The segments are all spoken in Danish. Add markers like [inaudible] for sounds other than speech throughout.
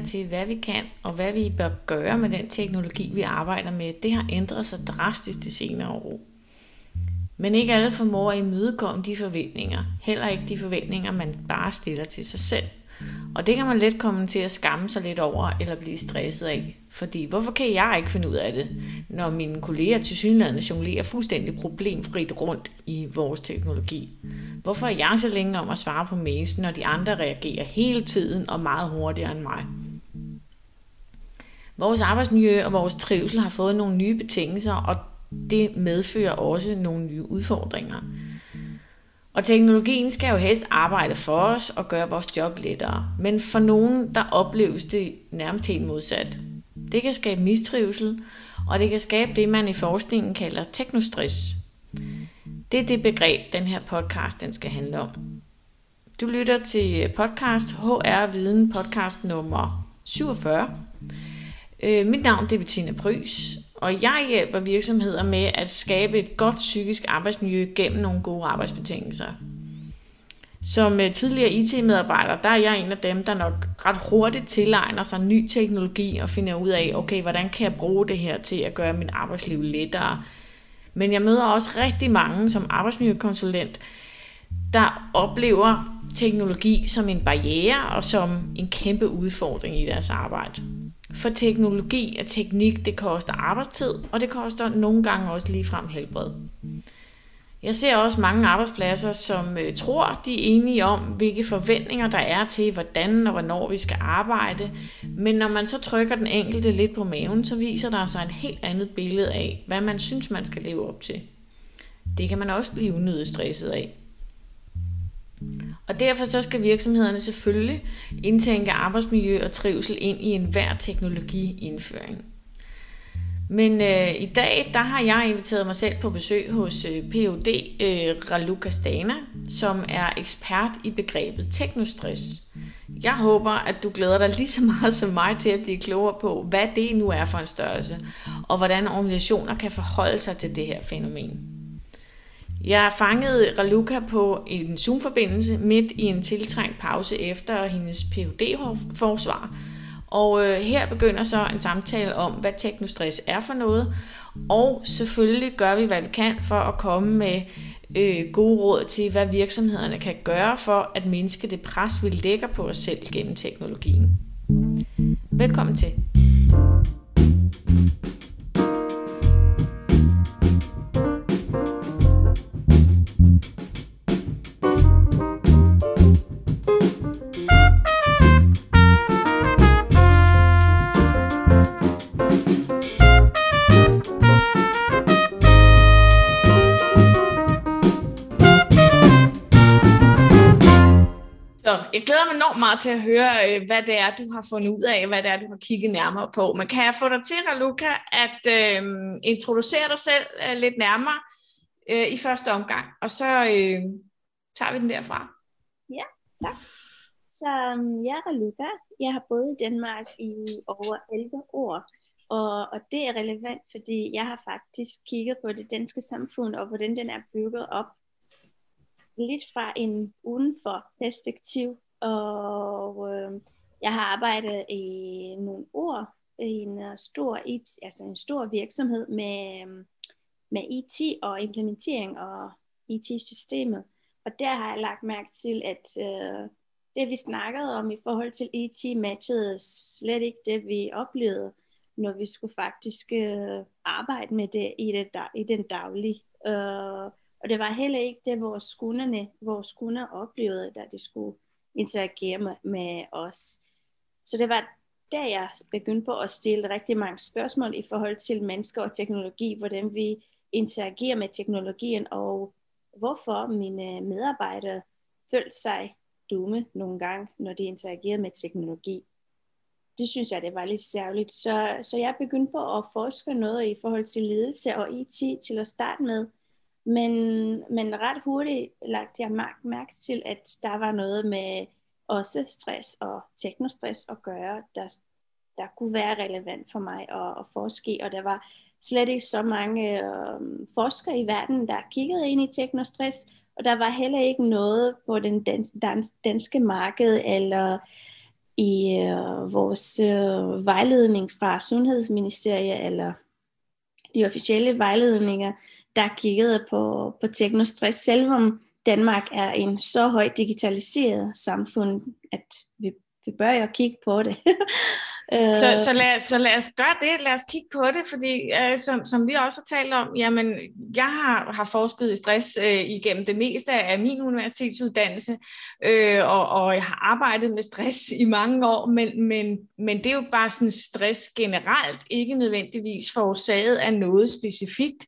holdninger til, hvad vi kan og hvad vi bør gøre med den teknologi, vi arbejder med, det har ændret sig drastisk de senere år. Men ikke alle formår at imødekomme de forventninger, heller ikke de forventninger, man bare stiller til sig selv. Og det kan man let komme til at skamme sig lidt over eller blive stresset af. Fordi hvorfor kan jeg ikke finde ud af det, når mine kolleger til synligheden jonglerer fuldstændig problemfrit rundt i vores teknologi? Hvorfor er jeg så længe om at svare på mails, når de andre reagerer hele tiden og meget hurtigere end mig? Vores arbejdsmiljø og vores trivsel har fået nogle nye betingelser, og det medfører også nogle nye udfordringer. Og teknologien skal jo helst arbejde for os og gøre vores job lettere. Men for nogen, der opleves det nærmest helt modsat. Det kan skabe mistrivsel, og det kan skabe det, man i forskningen kalder teknostress. Det er det begreb, den her podcast den skal handle om. Du lytter til podcast HR Viden, podcast nummer 47. Øh, mit navn er Bettina Prys, og jeg hjælper virksomheder med at skabe et godt psykisk arbejdsmiljø gennem nogle gode arbejdsbetingelser. Som øh, tidligere IT-medarbejder, der er jeg en af dem, der nok ret hurtigt tilegner sig ny teknologi og finder ud af, okay, hvordan kan jeg bruge det her til at gøre min arbejdsliv lettere. Men jeg møder også rigtig mange som arbejdsmiljøkonsulent, der oplever teknologi som en barriere og som en kæmpe udfordring i deres arbejde. For teknologi og teknik, det koster arbejdstid, og det koster nogle gange også ligefrem helbred. Jeg ser også mange arbejdspladser, som øh, tror, de er enige om, hvilke forventninger der er til, hvordan og hvornår vi skal arbejde. Men når man så trykker den enkelte lidt på maven, så viser der sig et helt andet billede af, hvad man synes, man skal leve op til. Det kan man også blive unødigt stresset af. Og derfor så skal virksomhederne selvfølgelig indtænke arbejdsmiljø og trivsel ind i enhver teknologiindføring. Men øh, i dag, der har jeg inviteret mig selv på besøg hos øh, POD øh, Raluca Stana, som er ekspert i begrebet teknostress. Jeg håber, at du glæder dig lige så meget som mig til at blive klogere på, hvad det nu er for en størrelse, og hvordan organisationer kan forholde sig til det her fænomen. Jeg fangede Raluca på en Zoom-forbindelse midt i en tiltrængt pause efter hendes Ph.D.-forsvar. Og øh, her begynder så en samtale om, hvad teknostress er for noget. Og selvfølgelig gør vi, hvad vi kan for at komme med øh, gode råd til, hvad virksomhederne kan gøre for at mindske det pres, vi lægger på os selv gennem teknologien. Velkommen til. Glæder mig enormt meget til at høre, øh, hvad det er, du har fundet ud af, hvad det er, du har kigget nærmere på. Men kan jeg få dig til, Raluca, at øh, introducere dig selv øh, lidt nærmere øh, i første omgang, og så øh, tager vi den derfra. Ja, tak. Så øhm, jeg er Raluca. Jeg har boet i Danmark i over 11 år, og, og det er relevant, fordi jeg har faktisk kigget på det danske samfund, og hvordan den er bygget op lidt fra en udenfor perspektiv, og øh, jeg har arbejdet i nogle år i en øh, stor, IT, altså en stor virksomhed med, øhm, med IT og implementering og IT-systemet. Og der har jeg lagt mærke til, at øh, det vi snakkede om i forhold til IT matchede slet ikke det, vi oplevede, når vi skulle faktisk øh, arbejde med det i, det, i den daglige. Øh, og det var heller ikke det, vores kunderne, vores kunder oplevede, da de skulle interagere med, med os. Så det var der, jeg begyndte på at stille rigtig mange spørgsmål i forhold til mennesker og teknologi, hvordan vi interagerer med teknologien, og hvorfor mine medarbejdere følte sig dumme nogle gange, når de interagerede med teknologi. Det synes jeg, det var lidt særligt. Så, så jeg begyndte på at forske noget i forhold til ledelse og IT til at starte med, men, men ret hurtigt lagt jeg mærke, mærke til, at der var noget med også stress og teknostress at gøre, der, der kunne være relevant for mig at, at forske Og der var slet ikke så mange øh, forskere i verden, der kiggede ind i teknostress, og der var heller ikke noget på den dans, dans, danske marked eller i øh, vores øh, vejledning fra Sundhedsministeriet, eller de officielle vejledninger, der kiggede på, på teknostress, selvom Danmark er en så højt digitaliseret samfund, at vi, vi bør jo kigge på det. [laughs] så, øh. så, lad, så lad os gøre det, lad os kigge på det, fordi øh, som, som vi også har talt om, jamen, jeg har, har forsket i stress øh, igennem det meste af min universitetsuddannelse, øh, og, og jeg har arbejdet med stress i mange år, men, men, men det er jo bare sådan stress generelt, ikke nødvendigvis forårsaget af noget specifikt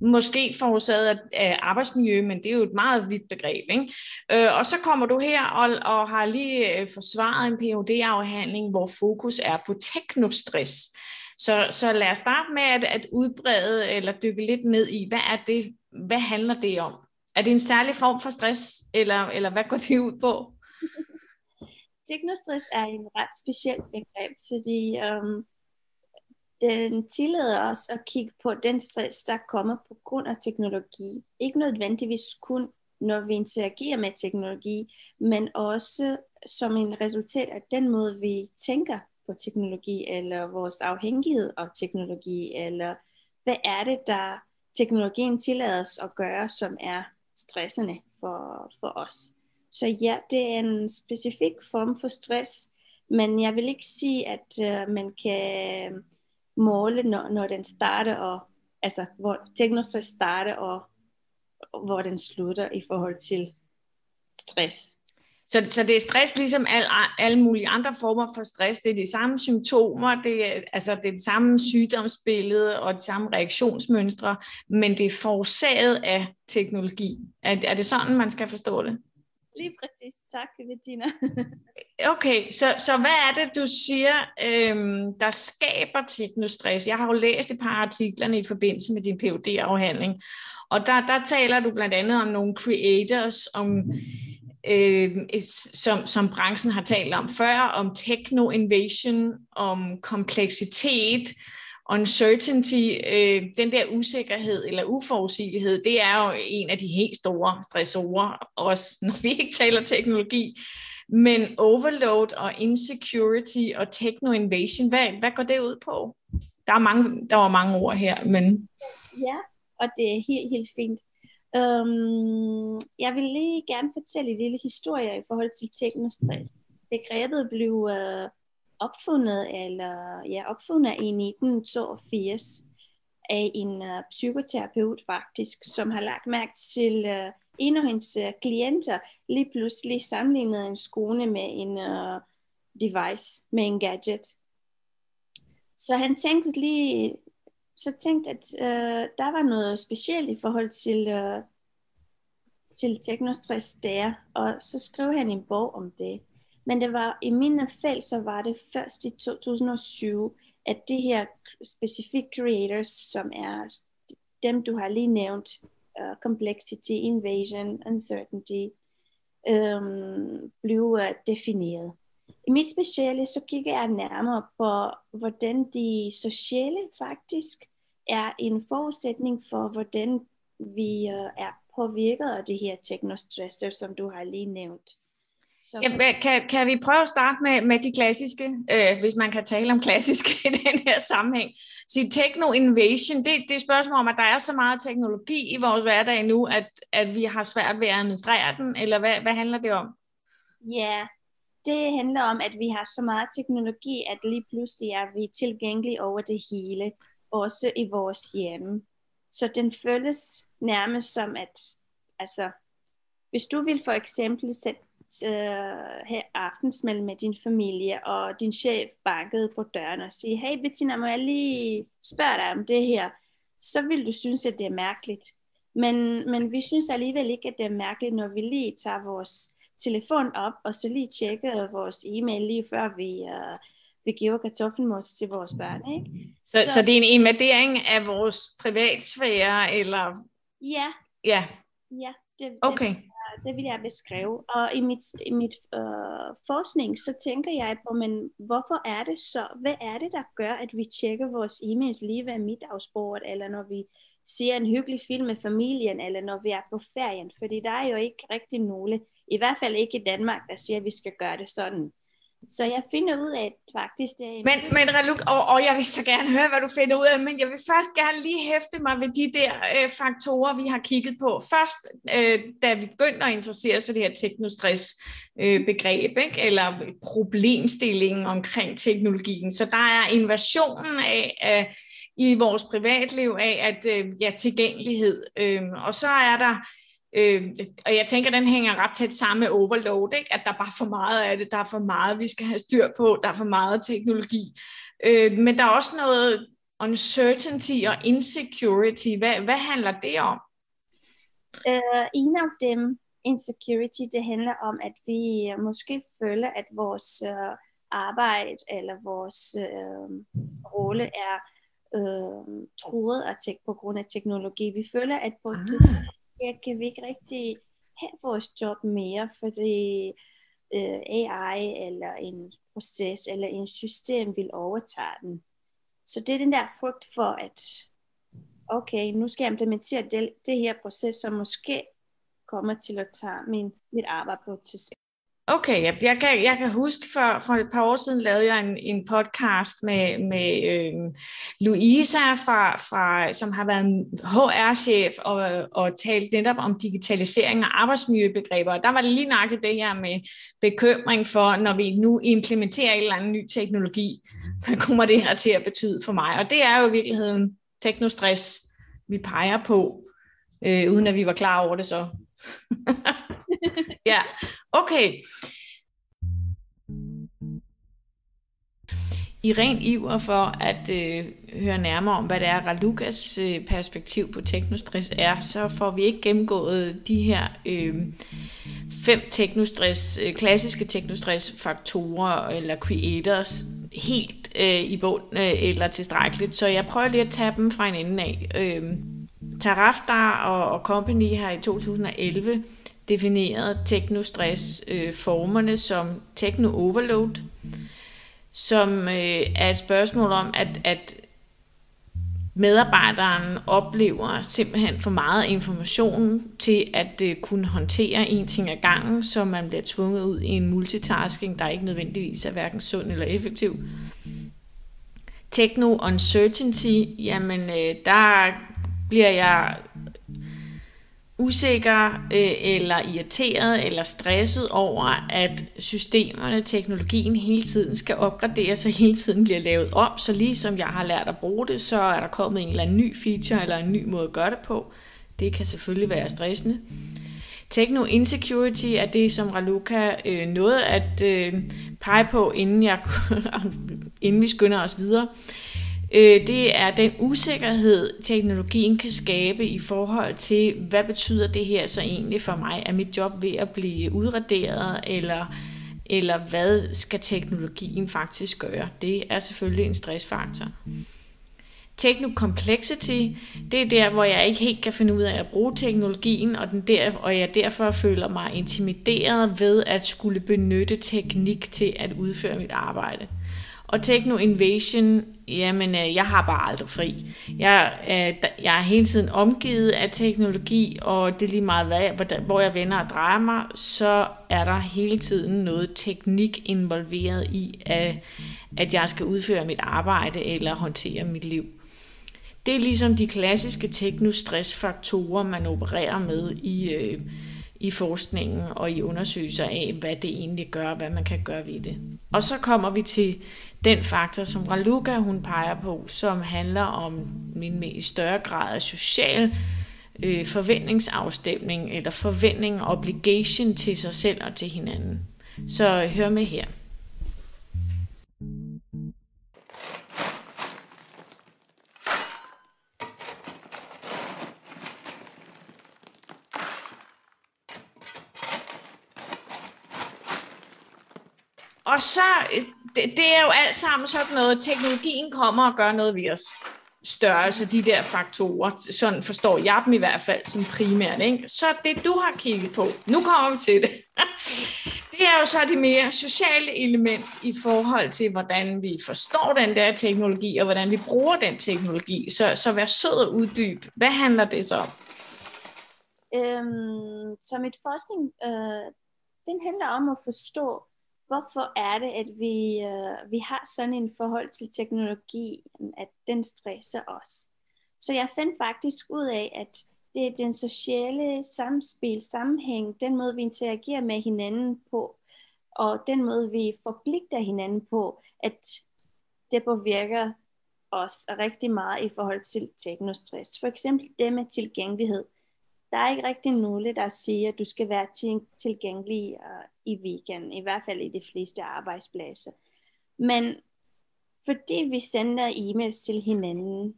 måske forårsaget af arbejdsmiljø, men det er jo et meget vidt begreb. Ikke? Øh, og så kommer du her og, og har lige øh, forsvaret en phd afhandling hvor fokus er på teknostress. Så, så lad os starte med at, at udbrede eller dykke lidt ned i, hvad er det, hvad handler det om? Er det en særlig form for stress, eller, eller hvad går det ud på? [laughs] Teknostress er en ret speciel begreb, fordi øhm, den tillader os at kigge på den stress, der kommer på grund af teknologi. Ikke nødvendigvis kun, når vi interagerer med teknologi, men også som en resultat af den måde, vi tænker på teknologi, eller vores afhængighed af teknologi, eller hvad er det, der teknologien tillader os at gøre, som er stressende for, for os. Så ja, det er en specifik form for stress, men jeg vil ikke sige, at øh, man kan måle, når, når den starter, og altså hvor teknostress starter, og, og hvor den slutter i forhold til stress. Så, så det er stress ligesom al, alle mulige andre former for stress. Det er de samme symptomer, det er, altså det er det samme sygdomsbillede og de samme reaktionsmønstre, men det er forårsaget af teknologi. Er, er det sådan, man skal forstå det? Lige præcis. Tak, Bettina. okay, så, så hvad er det, du siger, øhm, der skaber teknostress? Jeg har jo læst et par artiklerne i forbindelse med din phd afhandling og der, der taler du blandt andet om nogle creators, om, øh, som, som branchen har talt om før, om techno-invasion, om kompleksitet, uncertainty, øh, den der usikkerhed eller uforudsigelighed, det er jo en af de helt store stressorer, også [laughs] når vi ikke taler teknologi. Men overload og insecurity og techno-invasion, hvad, hvad går det ud på? Der, er mange, der var mange ord her, men... Ja, og det er helt, helt fint. Um, jeg vil lige gerne fortælle en lille historie i forhold til teknostress. Begrebet blev uh, øh, opfundet, eller ja, opfundet i 1982 af en uh, psykoterapeut faktisk, som har lagt mærke til uh, en af hendes uh, øh, klienter lige pludselig sammenlignede en skole med en uh, device, med en gadget. Så han tænkte lige, så tænkte at uh, der var noget specielt i forhold til, uh, til teknostress der, og så skrev han en bog om det. Men det var i mine felt, så var det først i 2007, at de her specific creators, som er dem, du har lige nævnt, uh, complexity, invasion, uncertainty, øhm, um, blev uh, defineret. I mit speciale, så kigger jeg nærmere på, hvordan de sociale faktisk er en forudsætning for, hvordan vi uh, er påvirket af de her teknostresser, som du har lige nævnt. Så... Ja, kan, kan vi prøve at starte med, med de klassiske, øh, hvis man kan tale om klassiske [laughs] i den her sammenhæng. Så techno-invasion, det, det er et spørgsmål om, at der er så meget teknologi i vores hverdag nu, at, at vi har svært ved at administrere den, eller hvad, hvad handler det om? Ja, det handler om, at vi har så meget teknologi, at lige pludselig er vi tilgængelige over det hele, også i vores hjem. Så den føles nærmest som, at altså, hvis du vil for eksempel sætte uh, have aftensmad med din familie, og din chef bankede på døren og sige, hey Bettina, må jeg lige spørge dig om det her? Så vil du synes, at det er mærkeligt. Men, men vi synes alligevel ikke, at det er mærkeligt, når vi lige tager vores telefon op, og så lige tjekker vores e-mail lige før vi, uh, vi giver kartoffelmos til vores børn. Ikke? Så, så, så det er en invadering af vores privatsfære, eller? Ja. Ja. Ja, det, okay. det, det vil jeg beskrive. Og i mit, i mit øh, forskning, så tænker jeg på, men hvorfor er det så? Hvad er det, der gør, at vi tjekker vores e-mails lige ved middagsbordet, eller når vi ser en hyggelig film med familien, eller når vi er på ferien? Fordi der er jo ikke rigtig nogle, i hvert fald ikke i Danmark, der siger, at vi skal gøre det sådan. Så jeg finder ud af, at faktisk det er... Men, men Raluk, og, og jeg vil så gerne høre, hvad du finder ud af, men jeg vil først gerne lige hæfte mig ved de der øh, faktorer, vi har kigget på. Først, øh, da vi begyndte at interessere os for det her teknostress-begreb, øh, ikke? eller problemstillingen omkring teknologien. Så der er invasionen af, af i vores privatliv af, at øh, ja, tilgængelighed. Øh, og så er der Øh, og jeg tænker, den hænger ret tæt sammen med overload, ikke? at der er bare for meget af det, der er for meget, vi skal have styr på, der er for meget teknologi. Øh, men der er også noget uncertainty og insecurity. Hvad, hvad handler det om? Uh, en af dem, insecurity, det handler om, at vi måske føler, at vores uh, arbejde eller vores uh, rolle er uh, truet af tek- på grund af teknologi. Vi føler, at på ah jeg kan vi ikke rigtig have vores job mere, fordi øh, AI eller en proces eller en system vil overtage den. Så det er den der frygt for, at okay, nu skal jeg implementere det, det her proces, som måske kommer til at tage min, mit arbejde på til Okay, jeg, jeg, kan, jeg kan huske, for, for et par år siden lavede jeg en, en podcast med, med øh, Louisa, fra, fra, som har været HR-chef og, og talt netop om digitalisering og arbejdsmiljøbegreber. Og der var det lige nok det her med bekymring for, når vi nu implementerer en eller anden ny teknologi, hvad kommer det her til at betyde for mig? Og det er jo i virkeligheden teknostress, vi peger på, øh, uden at vi var klar over det så. [laughs] ja, okay. I ren iver for at øh, høre nærmere om, hvad det er, Ralukas øh, perspektiv på teknostress er, så får vi ikke gennemgået de her øh, fem teknostress, øh, klassiske teknostress-faktorer eller creators helt øh, i bund øh, eller tilstrækkeligt. Så jeg prøver lige at tage dem fra en ende af. Øh, Taraftar og, og Company har i 2011 defineret teknostress-formerne øh, som techno-overload, som øh, er et spørgsmål om, at, at medarbejderen oplever simpelthen for meget information til at øh, kunne håndtere en ting ad gangen, så man bliver tvunget ud i en multitasking, der ikke nødvendigvis er hverken sund eller effektiv. Techno-uncertainty, jamen øh, der bliver jeg usikker øh, eller irriteret eller stresset over, at systemerne, teknologien hele tiden skal opgraderes og hele tiden bliver lavet om, så lige som jeg har lært at bruge det, så er der kommet en eller anden ny feature eller en ny måde at gøre det på. Det kan selvfølgelig være stressende. Techno insecurity er det, som Raluca øh, nåede at øh, pege på, inden, jeg, [laughs] inden vi skynder os videre. Øh, øh, det er den usikkerhed, teknologien kan skabe i forhold til, hvad betyder det her så egentlig for mig? Er mit job ved at blive udraderet, eller, eller hvad skal teknologien faktisk gøre? Det er selvfølgelig en stressfaktor. Techno-complexity, det er der, hvor jeg ikke helt kan finde ud af at bruge teknologien, og, den der, og jeg derfor føler mig intimideret ved at skulle benytte teknik til at udføre mit arbejde. Og Techno Invasion, jamen øh, jeg har bare aldrig fri. Jeg, øh, jeg er hele tiden omgivet af teknologi, og det er lige meget, hvad, hvor jeg vender og drejer mig, så er der hele tiden noget teknik involveret i, at, at jeg skal udføre mit arbejde eller håndtere mit liv. Det er ligesom de klassiske teknostressfaktorer, man opererer med i, øh, i forskningen og i undersøgelser af, hvad det egentlig gør, hvad man kan gøre ved det. Og så kommer vi til den faktor, som Raluca hun peger på, som handler om min i større grad af social øh, forventningsafstemning eller forventning og obligation til sig selv og til hinanden. Så hør med her. Og så det, det er jo alt sammen sådan noget, teknologien kommer og gør noget ved os. Størrelse, de der faktorer, sådan forstår jeg dem i hvert fald som primært. Ikke? Så det du har kigget på, nu kommer vi til det, [laughs] det er jo så det mere sociale element i forhold til, hvordan vi forstår den der teknologi, og hvordan vi bruger den teknologi. Så, så vær sød og uddyb. Hvad handler det så om? Øhm, så mit forskning, øh, den handler om at forstå, hvorfor er det, at vi, øh, vi har sådan en forhold til teknologi, at den stresser os. Så jeg fandt faktisk ud af, at det er den sociale samspil, sammenhæng, den måde, vi interagerer med hinanden på, og den måde, vi forpligter hinanden på, at det påvirker os rigtig meget i forhold til teknostress. For eksempel det med tilgængelighed. Der er ikke rigtig nogen, der siger, at du skal være tilgængelig uh, i weekenden, i hvert fald i de fleste arbejdspladser. Men fordi vi sender e-mails til hinanden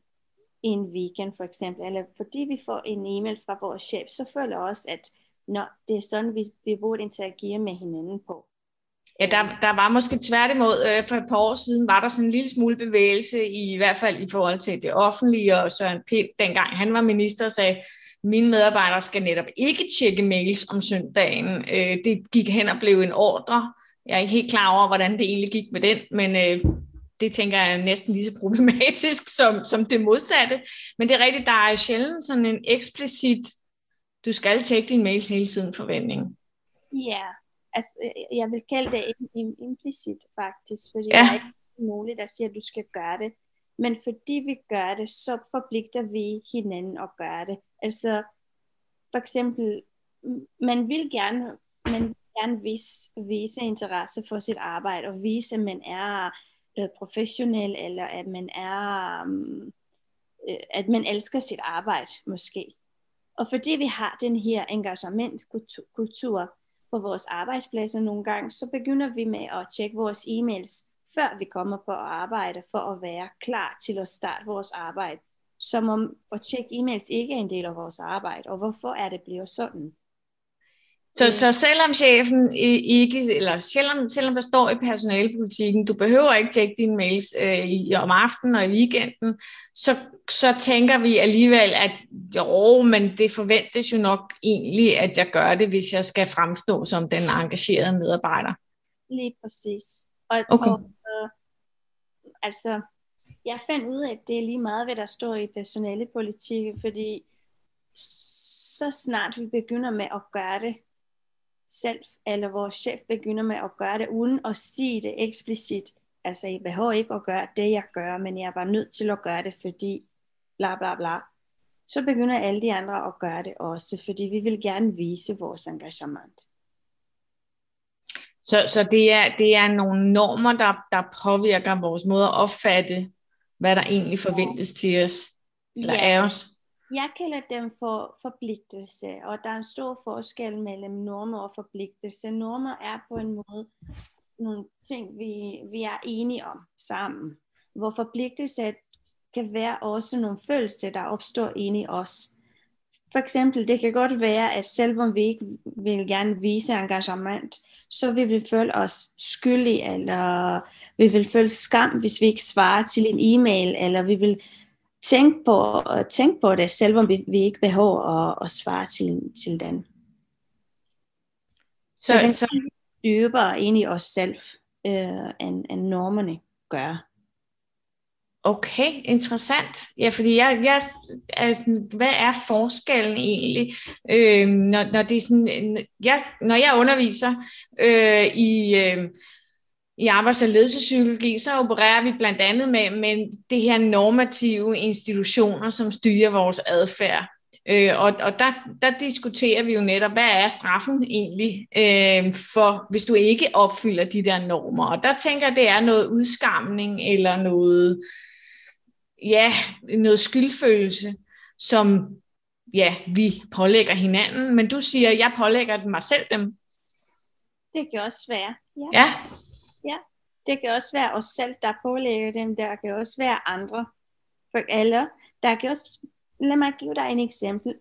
i en weekend for eksempel, eller fordi vi får en e-mail fra vores chef, så føler jeg også, at når det er sådan, vi, vi burde interagere med hinanden på. Ja, der, der var måske tværtimod, øh, for et par år siden var der sådan en lille smule bevægelse, i, i hvert fald i forhold til det offentlige, og Søren Pind, dengang han var minister, sagde, mine medarbejdere skal netop ikke tjekke mails om søndagen. Øh, det gik hen og blev en ordre. Jeg er ikke helt klar over, hvordan det egentlig gik med den, men øh, det tænker jeg er næsten lige så problematisk [laughs] som, som det modsatte. Men det er rigtigt, der er sjældent sådan en eksplicit, du skal tjekke din mails hele tiden forventning. Ja, altså, jeg vil kalde det implicit faktisk, fordi ja. der er ikke muligt, der siger, at du skal gøre det. Men fordi vi gør det, så forpligter vi hinanden at gøre det. Altså, for eksempel, man vil gerne, man vil gerne vise, vise interesse for sit arbejde, og vise, at man er øh, professionel, eller at man er, øh, øh at man elsker sit arbejde, måske. Og fordi vi har den her engagementkultur, på vores arbejdspladser nogle gange, så begynder vi med at tjekke vores e-mails, før vi kommer på arbejde, for at være klar til at starte vores arbejde. Som om at tjekke e-mails ikke er en del af vores arbejde, og hvorfor er det blevet sådan? Så, så selvom chefen ikke, eller selvom, selvom der står i personalepolitikken, du behøver ikke tjekke dine mails øh, i, om aftenen og i weekenden, så, så tænker vi alligevel, at jo, men det forventes jo nok egentlig, at jeg gør det, hvis jeg skal fremstå som den engagerede medarbejder. Lige præcis. Og, okay. og altså, jeg fandt ud af, at det er lige meget, hvad der står i personalepolitik, fordi så snart vi begynder med at gøre det, selv eller vores chef begynder med at gøre det, uden at sige det eksplicit. Altså, I behøver ikke at gøre det, jeg gør, men jeg var nødt til at gøre det, fordi bla bla bla. Så begynder alle de andre at gøre det også, fordi vi vil gerne vise vores engagement. Så, så det, er, det er nogle normer, der, der påvirker vores måde at opfatte, hvad der egentlig forventes til os, eller ja. af os. Jeg kalder dem for forpligtelse, og der er en stor forskel mellem normer og forpligtelse. Normer er på en måde nogle ting, vi, vi er enige om sammen, hvor forpligtelse kan være også nogle følelser, der opstår inde i os. For eksempel, det kan godt være, at selvom vi ikke vil gerne vise engagement, så vil vi føle os skyldige, eller vi vil føle skam, hvis vi ikke svarer til en e-mail, eller vi vil tænk på, tænk på det, selvom vi, vi ikke behøver at, at svare til, til den. Så, så den så dybere ind i os selv, øh, end, end normerne gør. Okay, interessant. Ja, fordi jeg, jeg altså, hvad er forskellen egentlig, øh, når, når det er sådan, jeg, når jeg underviser øh, i øh, i arbejds- og ledelsespsykologi, så opererer vi blandt andet med, med det her normative institutioner, som styrer vores adfærd. Øh, og og der, der diskuterer vi jo netop, hvad er straffen egentlig, øh, for hvis du ikke opfylder de der normer. Og der tænker jeg, det er noget udskamning eller noget, ja, noget skyldfølelse, som ja, vi pålægger hinanden. Men du siger, jeg pålægger mig selv dem. Det kan også være. Ja. ja. Ja, det kan også være os selv, der pålægger dem. Der kan også være andre. For alle. Der kan også, lad mig give dig en eksempel.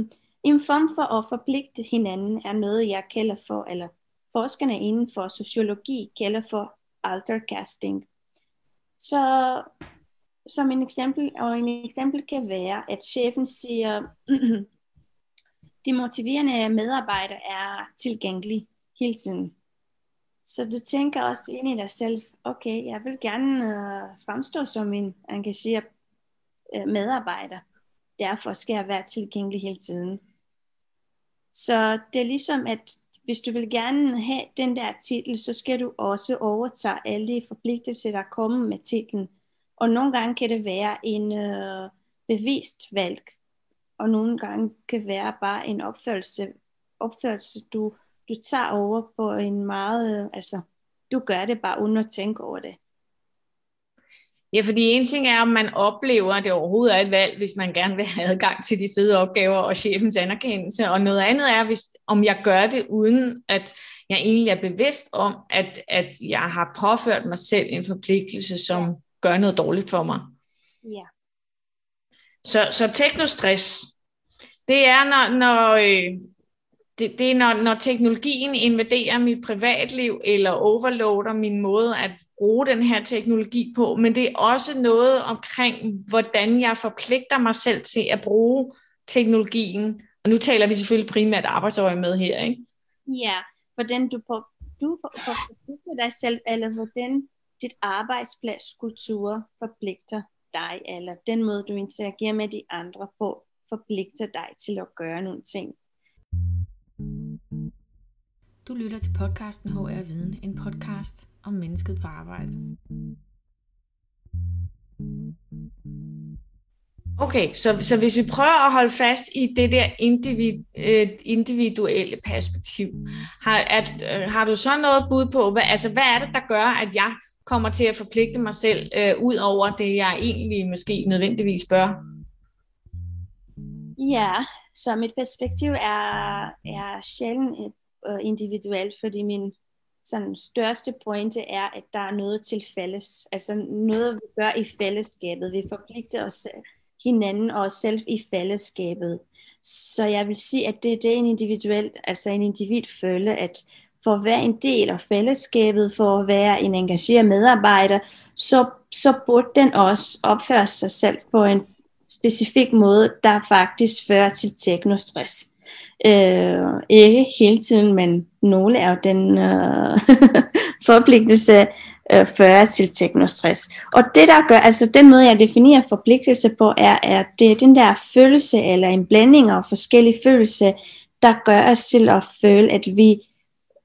[clears throat] en form for at forpligte hinanden er noget, jeg kalder for, eller forskerne inden for sociologi kalder for altercasting. Så som en eksempel, og en eksempel kan være, at chefen siger, [clears throat] de motiverende medarbejdere er tilgængelige hele tiden. Så du tænker også ind i dig selv, okay, jeg vil gerne øh, fremstå som en engageret øh, medarbejder. Derfor skal jeg være tilgængelig hele tiden. Så det er ligesom, at hvis du vil gerne have den der titel, så skal du også overtage alle de forpligtelser, der kommer med titlen. Og nogle gange kan det være en øh, bevidst valg, og nogle gange kan det være bare en opførelse, opførelse du, du tager over på en meget, øh, altså du gør det bare uden at tænke over det. Ja, fordi en ting er, om man oplever, at det overhovedet er et valg, hvis man gerne vil have adgang til de fede opgaver og chefens anerkendelse, og noget andet er, hvis, om jeg gør det, uden at jeg egentlig er bevidst om, at, at jeg har påført mig selv en forpligtelse, som. Gør noget dårligt for mig. Ja. Så, så teknostress, det er, når, når, øh, det, det er, når, når teknologien invaderer mit privatliv, eller overloader min måde at bruge den her teknologi på, men det er også noget omkring, hvordan jeg forpligter mig selv til at bruge teknologien. Og nu taler vi selvfølgelig primært arbejdsøje med her, ikke? Ja, hvordan du, på, du forpligter dig selv, eller hvordan dit arbejdspladskultur forpligter dig, eller den måde, du interagerer med de andre på, forpligter dig til at gøre nogle ting. Du lytter til podcasten HR Viden, en podcast om mennesket på arbejde. Okay, så, så hvis vi prøver at holde fast i det der individ, øh, individuelle perspektiv, har, at, øh, har du så noget bud på, hvad, altså, hvad er det, der gør, at jeg kommer til at forpligte mig selv, øh, ud over det, jeg egentlig måske nødvendigvis bør? Ja, så mit perspektiv er, er sjældent uh, individuelt, fordi min sådan, største pointe er, at der er noget til fælles. Altså noget, vi gør i fællesskabet. Vi forpligter os hinanden og os selv i fællesskabet. Så jeg vil sige, at det, det er en individuel, altså en individ føle, at for at være en del af fællesskabet, for at være en engageret medarbejder, så, så burde den også opføre sig selv på en specifik måde, der faktisk fører til teknostress. Øh, ikke hele tiden, men nogle af den øh, [laughs] forpligtelse øh, fører til teknostress. Og det der gør, altså den måde jeg definerer forpligtelse på, er, at det er den der følelse, eller en blanding af forskellige følelser, der gør os til at føle, at vi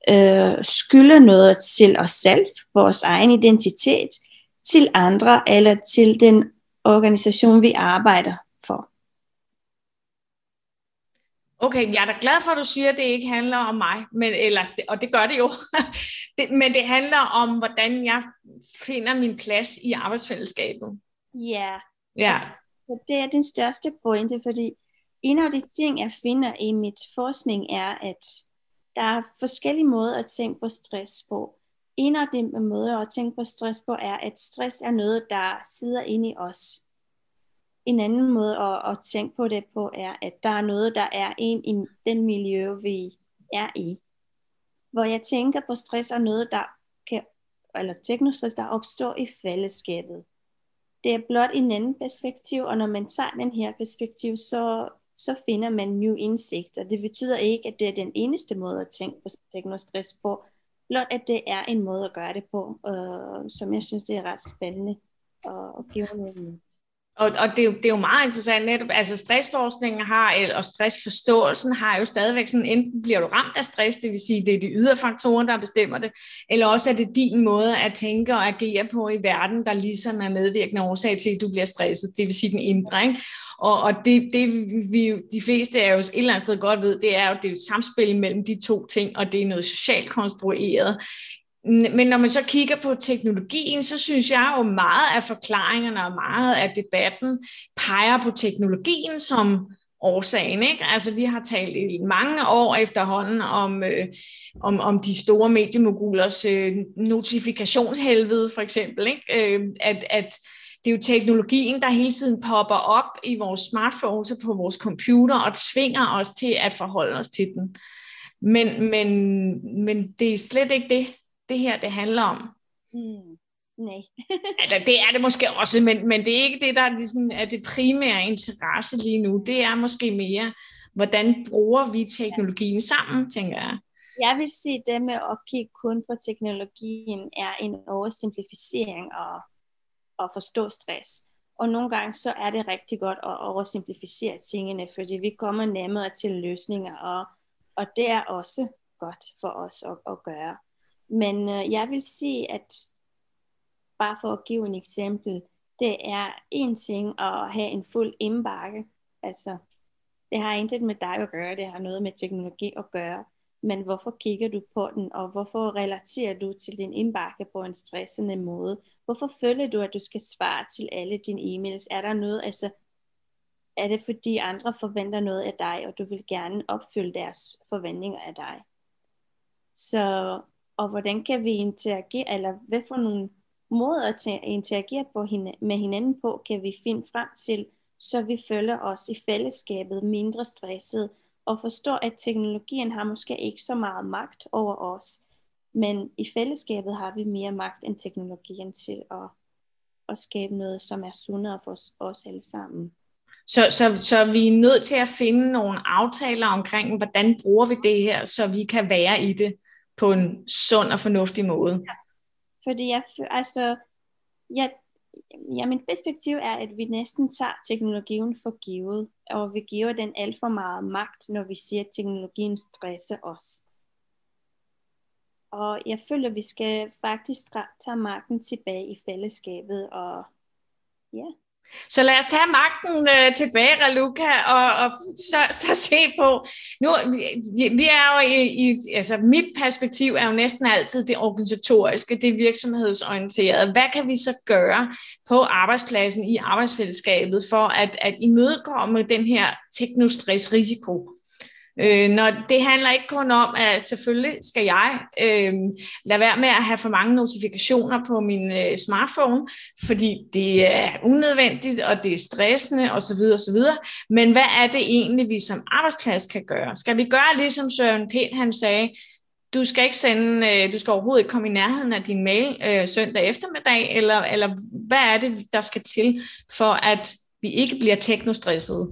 øh, skylder noget til os selv, vores egen identitet, til andre, eller til den organisation, vi arbejder for. Okay, jeg er da glad for, at du siger, at det ikke handler om mig, men, eller, og det gør det jo, [laughs] det, men det handler om, hvordan jeg finder min plads i arbejdsfællesskabet. Ja, ja. så det er den største pointe, fordi en af de ting, jeg finder i mit forskning, er, at der er forskellige måder at tænke på stress på. En af de måder at tænke på stress på, er, at stress er noget, der sidder inde i os en anden måde at, at tænke på det på, er, at der er noget, der er ind i den miljø, vi er i. Hvor jeg tænker på stress er noget, der kan, eller teknostress, der opstår i fællesskabet. Det er blot en anden perspektiv, og når man tager den her perspektiv, så, så finder man nye indsigter. Det betyder ikke, at det er den eneste måde at tænke på teknostress på, blot at det er en måde at gøre det på, øh, som jeg synes, det er ret spændende at, at give noget og, og det, er jo, det er jo meget interessant netop, altså stressforskningen har, og stressforståelsen har jo stadigvæk sådan, enten bliver du ramt af stress, det vil sige, det er de ydre faktorer, der bestemmer det, eller også er det din måde at tænke og agere på i verden, der ligesom er medvirkende årsag til, at du bliver stresset, det vil sige den indre. Ikke? Og, og det, det vi de fleste er jo et eller andet sted godt ved, det er jo, det er jo et samspil mellem de to ting, og det er noget socialt konstrueret men når man så kigger på teknologien, så synes jeg jo meget af forklaringerne og meget af debatten peger på teknologien som årsagen. Ikke? Altså, vi har talt i mange år efterhånden om, øh, om, om de store mediemogulers øh, notifikationshelvede, for eksempel. Ikke? Øh, at, at det er jo teknologien, der hele tiden popper op i vores smartphones og på vores computer og tvinger os til at forholde os til den. Men, men, men det er slet ikke det, det her det handler om. Mm. Nej. altså, det er det måske også, men, men det er ikke det, der er, ligesom, er det primære interesse lige nu. Det er måske mere, hvordan bruger vi teknologien sammen, tænker jeg. Jeg vil sige, det med at kigge kun på teknologien er en oversimplificering og at forstå stress. Og nogle gange så er det rigtig godt at oversimplificere tingene, fordi vi kommer nemmere til løsninger, og, og det er også godt for os at, at gøre. Men øh, jeg vil sige, at bare for at give en eksempel, det er en ting at have en fuld indbakke. Altså, det har intet med dig at gøre, det har noget med teknologi at gøre. Men hvorfor kigger du på den, og hvorfor relaterer du til din indbakke på en stressende måde? Hvorfor føler du, at du skal svare til alle dine e-mails? Er der noget, altså, er det fordi andre forventer noget af dig, og du vil gerne opfylde deres forventninger af dig? Så, og hvordan kan vi interagere, eller hvad for nogle måder at interagere på med hinanden på, kan vi finde frem til, så vi føler os i fællesskabet mindre stresset, og forstår, at teknologien har måske ikke så meget magt over os, men i fællesskabet har vi mere magt end teknologien til at, at skabe noget, som er sundere for os, os alle sammen. Så, så, så vi er nødt til at finde nogle aftaler omkring, hvordan bruger vi det her, så vi kan være i det på en sund og fornuftig måde. Ja. Fordi jeg, altså, jeg, ja, mit perspektiv er, at vi næsten tager teknologien for givet, og vi giver den alt for meget magt, når vi siger, at teknologien stresser os. Og jeg føler, at vi skal faktisk tage magten tilbage i fællesskabet, og ja, så lad os tage magten øh, tilbage, Raluca, og, og så, så se på. Nu, vi, vi er jo i, i, altså mit perspektiv er jo næsten altid det organisatoriske, det virksomhedsorienterede. Hvad kan vi så gøre på arbejdspladsen i arbejdsfællesskabet for at, at imødekomme den her teknostress-risiko? Øh, når det handler ikke kun om, at selvfølgelig skal jeg øh, lade være med at have for mange notifikationer på min øh, smartphone, fordi det er unødvendigt, og det er stressende osv. osv. Men hvad er det egentlig, vi som arbejdsplads kan gøre? Skal vi gøre ligesom Søren Pind han sagde, du skal ikke sende, øh, du skal overhovedet ikke komme i nærheden af din mail øh, søndag eftermiddag, eller, eller hvad er det, der skal til, for at vi ikke bliver teknostressede?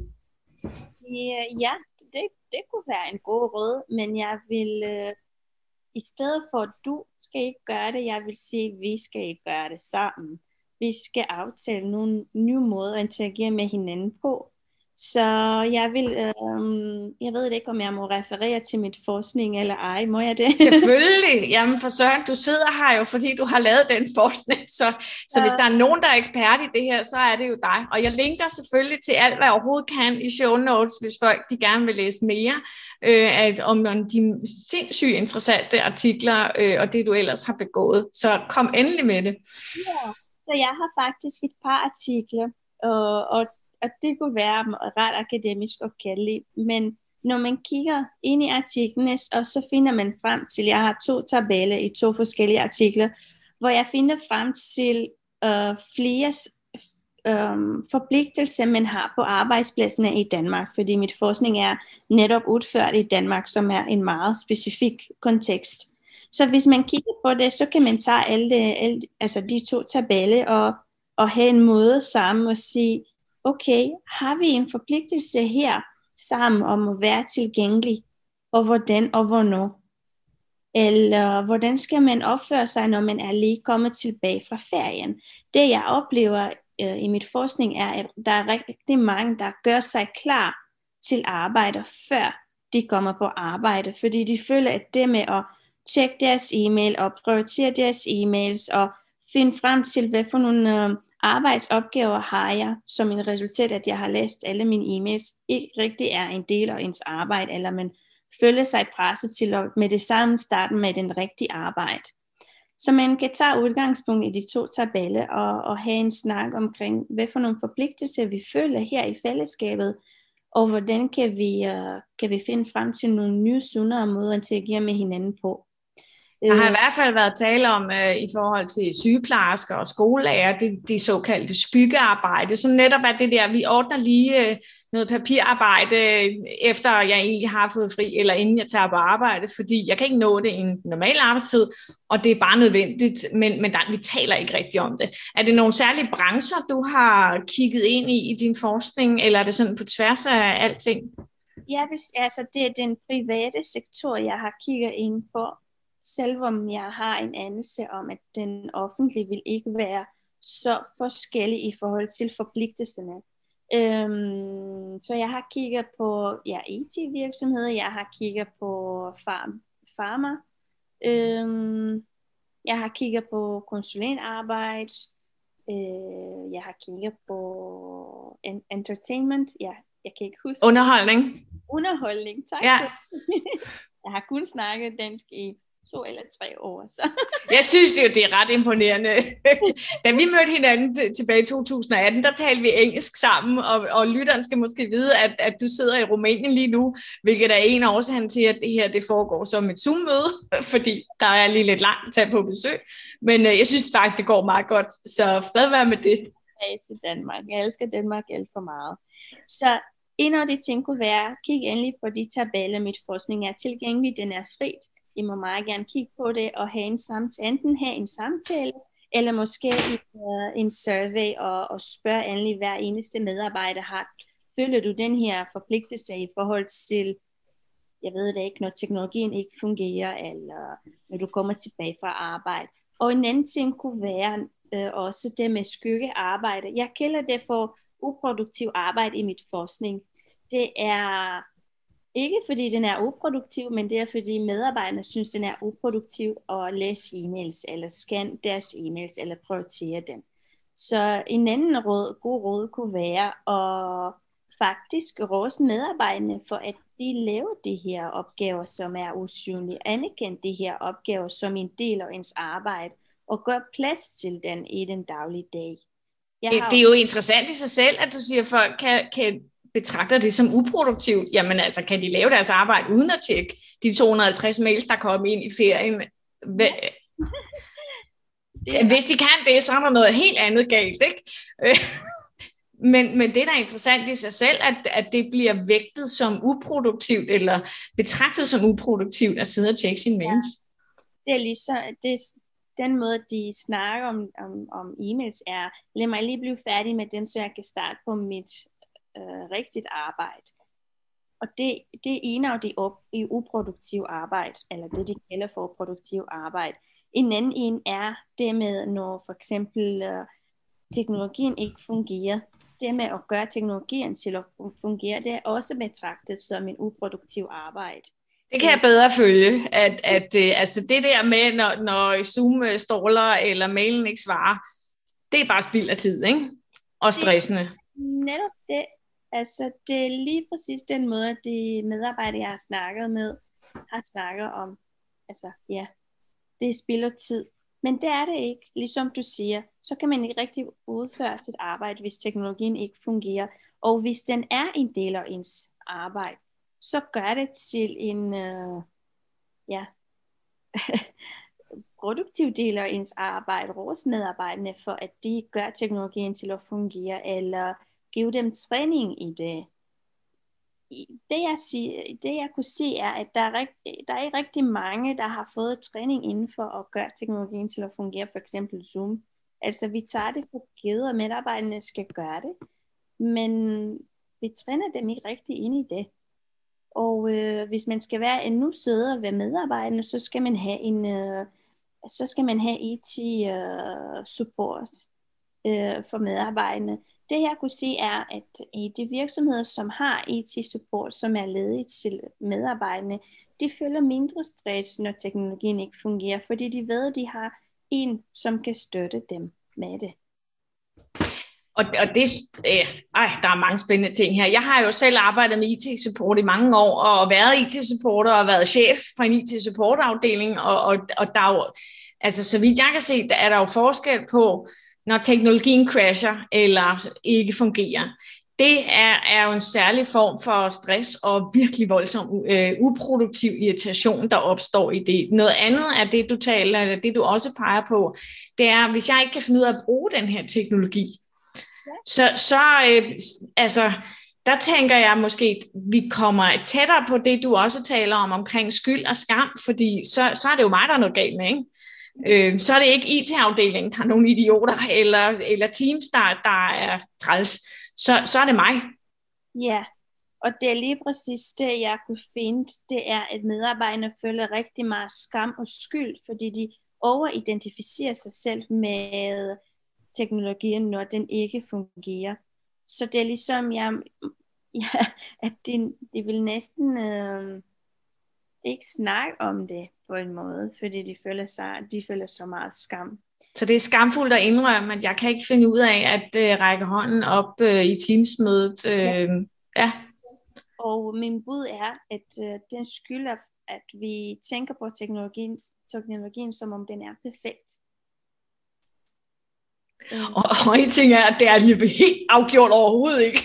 Øh, ja, det, kunne være en god råd, men jeg vil, øh, i stedet for, at du skal ikke gøre det, jeg vil sige, at vi skal ikke gøre det sammen. Vi skal aftale nogle nye måder at interagere med hinanden på. Så jeg vil, øhm, jeg ved ikke, om jeg må referere til mit forskning eller ej. Må jeg det? Selvfølgelig. Jamen for Søren, du sidder her jo, fordi du har lavet den forskning. Så, så ja. hvis der er nogen, der er ekspert i det her, så er det jo dig. Og jeg linker selvfølgelig til alt, hvad jeg overhovedet kan i show notes, hvis folk de gerne vil læse mere øh, at, om de sindssygt interessante artikler og øh, og det, du ellers har begået. Så kom endelig med det. Ja, så jeg har faktisk et par artikler, og, og og det kunne være ret akademisk og kalde men når man kigger ind i artiklene, og så finder man frem til, jeg har to tabeller i to forskellige artikler, hvor jeg finder frem til øh, flere øh, forpligtelser, man har på arbejdspladserne i Danmark, fordi mit forskning er netop udført i Danmark, som er en meget specifik kontekst. Så hvis man kigger på det, så kan man tage alle, alle altså de to tabeller og, og have en måde sammen og sige, okay, har vi en forpligtelse her sammen om at være tilgængelig, og hvordan og hvornår? Eller hvordan skal man opføre sig, når man er lige kommet tilbage fra ferien? Det jeg oplever øh, i mit forskning er, at der er rigtig mange, der gør sig klar til arbejde, før de kommer på arbejde, fordi de føler, at det med at tjekke deres e-mail og prioritere deres e-mails og finde frem til, hvad for nogle øh, arbejdsopgaver har jeg som en resultat, at jeg har læst alle mine e-mails, ikke rigtig er en del af ens arbejde, eller man føler sig presset til at med det samme starte med den rigtige arbejde. Så man kan tage udgangspunkt i de to tabeller og, og have en snak omkring, hvad for nogle forpligtelser vi føler her i fællesskabet, og hvordan kan vi, øh, kan vi finde frem til nogle nye, sundere måder at interagere med hinanden på. Der har i øh. hvert fald været tale om uh, i forhold til sygeplejersker og skolelærer, det, det såkaldte skyggearbejde, som netop er det der, vi ordner lige uh, noget papirarbejde, efter jeg egentlig har fået fri, eller inden jeg tager på arbejde, fordi jeg kan ikke nå det i en normal arbejdstid, og det er bare nødvendigt, men, men der, vi taler ikke rigtig om det. Er det nogle særlige brancher, du har kigget ind i i din forskning, eller er det sådan på tværs af alting? Ja, altså det er den private sektor, jeg har kigget ind på, selvom jeg har en anelse om, at den offentlige vil ikke være så forskellig i forhold til forpligtelserne. Øhm, så jeg har kigget på ja, IT-virksomheder, jeg har kigget på farm, pharma. Øhm, jeg har kigget på konsulentarbejde. Øh, jeg har kigget på en- entertainment. Ja, jeg kan ikke huske. Underholdning. Underholdning, tak. Ja. [laughs] jeg har kun snakket dansk i to eller tre år. Så. Jeg synes jo, det er ret imponerende. da vi mødte hinanden tilbage i 2018, der talte vi engelsk sammen, og, og lytteren skal måske vide, at, at du sidder i Rumænien lige nu, hvilket er en af årsagen til, at det her det foregår som et Zoom-møde, [laughs] fordi der er lige lidt langt at på besøg. Men øh, jeg synes faktisk, det går meget godt, så fred være med det. tilbage til Danmark. Jeg elsker Danmark alt for meget. Så en af de ting kunne være, kig endelig på de tabeller, mit forskning er tilgængelig, den er frit. I må meget gerne kigge på det og have en samtale, enten have en samtale, eller måske en, uh, øh, en survey og, og spørge endelig hver eneste medarbejder har. Føler du den her forpligtelse i forhold til, jeg ved det ikke, når teknologien ikke fungerer, eller når du kommer tilbage fra arbejde. Og en anden ting kunne være øh, også det med skyggearbejde. Jeg kalder det for uproduktiv arbejde i mit forskning. Det er ikke fordi den er uproduktiv, men det er fordi medarbejderne synes, den er uproduktiv at læse e-mails, eller scanne deres e-mails, eller prioritere dem. Så en anden råd, god råd kunne være at faktisk rose medarbejderne for, at de laver de her opgaver, som er usynlige. Anerkend de her opgaver som en del af ens arbejde, og gør plads til den i den daglige dag. Jeg Det, har det er jo interessant i sig selv, at du siger, at folk kan, kan betragter det som uproduktivt. Jamen altså, kan de lave deres arbejde uden at tjekke de 250 mails, der kommer ind i ferien? Hva- det er, Hvis de kan det, så er der noget helt andet galt, ikke? [laughs] Men, men det, der er interessant i sig selv, at, at det bliver vægtet som uproduktivt, eller betragtet som uproduktivt at sidde og tjekke sine mails. det er ligesom, det, den måde, de snakker om, om, om e-mails er, lad mig lige blive færdig med den, så jeg kan starte på mit øh, rigtigt arbejde. Og det, det er en af de op, i uproduktive arbejde, eller det de kalder for produktiv arbejde. En anden en er det med, når for eksempel øh, teknologien ikke fungerer. Det med at gøre teknologien til at fungere, det er også betragtet som en uproduktiv arbejde. Det kan jeg bedre følge, at, at øh, altså det der med, når, når Zoom øh, stråler, eller mailen ikke svarer, det er bare spild af tid, ikke? Og stressende. Netop det. Altså, det er lige præcis den måde, de medarbejdere, jeg har snakket med, har snakket om. Altså, ja, det spilder tid. Men det er det ikke. Ligesom du siger, så kan man ikke rigtig udføre sit arbejde, hvis teknologien ikke fungerer. Og hvis den er en del af ens arbejde, så gør det til en øh, ja, [laughs] produktiv del af ens arbejde, ros medarbejderne for, at de gør teknologien til at fungere, eller give dem træning i det. Det jeg, siger, det jeg kunne se er, at der er, rigt, der er rigtig mange, der har fået træning inden for at gøre teknologien til at fungere, for eksempel Zoom. Altså vi tager det for givet, og medarbejderne skal gøre det, men vi træner dem ikke rigtig ind i det. Og øh, hvis man skal være endnu sødere ved medarbejderne, så skal man have en, øh, så skal man have IT øh, support øh, for medarbejderne. Det jeg kunne sige er, at i de virksomheder, som har e IT-support, som er ledige til medarbejderne, de føler mindre stress, når teknologien ikke fungerer, fordi de ved, at de har en, som kan støtte dem med det. Og, og det, øh, ej, der er mange spændende ting her. Jeg har jo selv arbejdet med e IT-support i mange år, og været e IT-supporter og været chef for en IT-supportafdeling, og, og, og der er jo, altså så vidt jeg kan se, der er der jo forskel på, når teknologien crasher eller ikke fungerer. Det er, er jo en særlig form for stress og virkelig voldsom øh, uproduktiv irritation, der opstår i det. Noget andet er det, du taler, eller det du også peger på, det er, hvis jeg ikke kan finde ud af at bruge den her teknologi, så, så øh, altså, der tænker jeg måske, vi kommer tættere på det, du også taler om, omkring skyld og skam, fordi så, så er det jo mig, der er noget galt med, ikke? Øh, så er det ikke IT-afdelingen, der er nogle idioter, eller, eller teams, der, der er træls. Så, så er det mig. Ja, og det er lige præcis det, jeg kunne finde. Det er, at medarbejderne føler rigtig meget skam og skyld, fordi de overidentificerer sig selv med teknologien, når den ikke fungerer. Så det er ligesom, jeg, [laughs] ja, at de, de vil næsten, øh, ikke snakke om det på en måde, fordi de føler, sig, de føler så meget skam. Så det er skamfuldt at indrømme, at jeg kan ikke finde ud af at uh, række hånden op uh, i Teams-mødet. Uh, ja. ja. Og min bud er, at uh, den skylder, at vi tænker på teknologien, teknologien, som om den er perfekt. Og, og en ting er, at det er lige helt afgjort overhovedet ikke.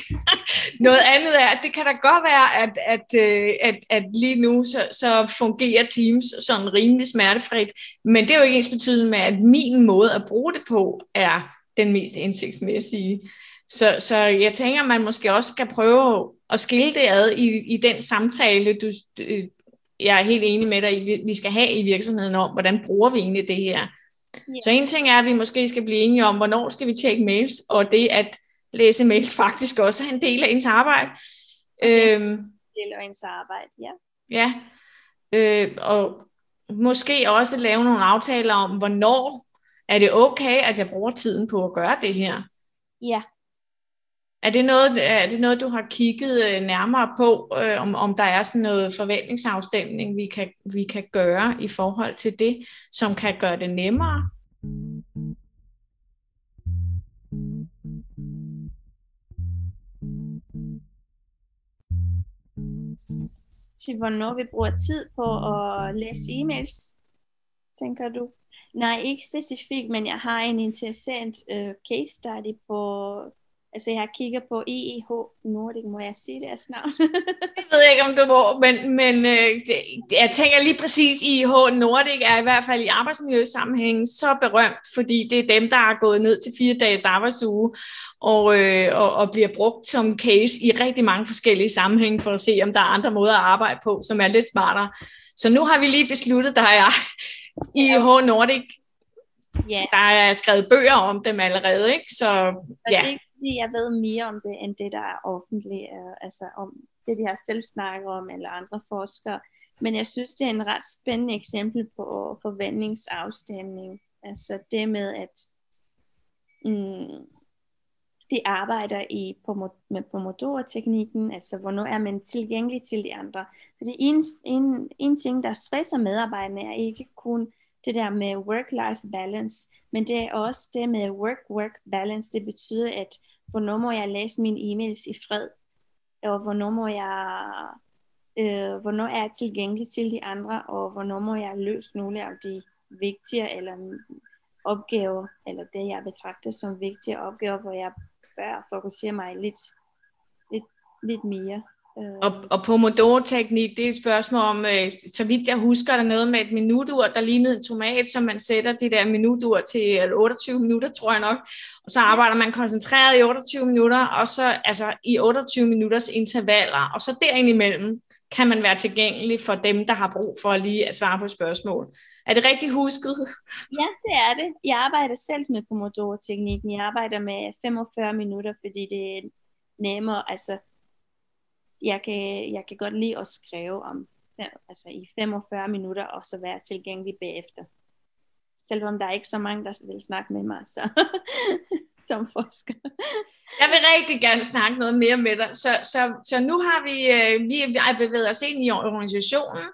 Noget andet er, at det kan da godt være, at, at, øh, at, at lige nu så, så fungerer Teams sådan rimelig smertefrit, men det er jo ikke ens betydende med, at min måde at bruge det på er den mest indsigtsmæssige. Så, så jeg tænker, man måske også skal prøve at skille det ad i, i den samtale, du, jeg er helt enig med dig, vi skal have i virksomheden om, hvordan bruger vi egentlig det her. Yeah. Så en ting er, at vi måske skal blive enige om, hvornår skal vi tjekke mails, og det at læse mails faktisk også er en del af ens arbejde. Okay. Øhm, del af ens arbejde, ja. Ja, øh, og måske også lave nogle aftaler om, hvornår er det okay, at jeg bruger tiden på at gøre det her. Ja. Er det noget, er det noget du har kigget øh, nærmere på, øh, om, om der er sådan noget forventningsafstemning, vi kan, vi kan gøre i forhold til det, som kan gøre det nemmere? Til hvornår vi bruger tid på at læse e-mails, tænker du? Nej, ikke specifikt, men jeg har en interessant uh, case study på Altså jeg har kigget på EEH Nordic, må jeg sige deres [laughs] navn? jeg ved ikke, om du må, men, men øh, det, jeg tænker lige præcis, EEH Nordic er i hvert fald i arbejdsmiljøsammenhængen så berømt, fordi det er dem, der er gået ned til fire dages arbejdsuge og, øh, og, og bliver brugt som case i rigtig mange forskellige sammenhænge for at se, om der er andre måder at arbejde på, som er lidt smartere. Så nu har vi lige besluttet, der er [laughs] EEH Nordic Yeah. Der er skrevet bøger om dem allerede, ikke? Så ja. Det fordi jeg ved mere om det, end det, der er offentligt, øh, altså om det, de har selv snakket om, eller andre forskere. Men jeg synes, det er en ret spændende eksempel på forventningsafstemning. Altså det med, at mm, de arbejder i med Pomodoro-teknikken, altså hvornår er man tilgængelig til de andre. Fordi en, en, en ting, der stresser medarbejderne, er ikke kun det der med work-life balance, men det er også det med work-work balance. Det betyder, at hvornår må jeg læse mine e-mails i fred, og hvornår må jeg øh, hvornår er jeg tilgængelig til de andre, og hvornår må jeg løse nogle af de vigtige eller opgaver, eller det jeg betragter som vigtige opgaver, hvor jeg bør fokusere mig lidt, lidt, lidt mere. Og, og Pomodoro-teknik, det er et spørgsmål om, øh, så vidt jeg husker, der noget med et minutur, der lignede en tomat, som man sætter det der minutur til 28 minutter, tror jeg nok. Og så arbejder man koncentreret i 28 minutter, og så altså i 28 minutters intervaller, og så derindimellem kan man være tilgængelig for dem, der har brug for lige at svare på spørgsmål. Er det rigtigt husket? Ja, det er det. Jeg arbejder selv med Pomodoro-teknikken. Jeg arbejder med 45 minutter, fordi det er nemmere, altså jeg kan, jeg kan godt lide at skrive om altså i 45 minutter, og så være tilgængelig bagefter. Selvom der er ikke så mange, der vil snakke med mig så, [laughs] som forsker. [laughs] Jeg vil rigtig gerne snakke noget mere med dig. Så, så, så nu har vi, øh, vi er bevæget os ind i organisationen,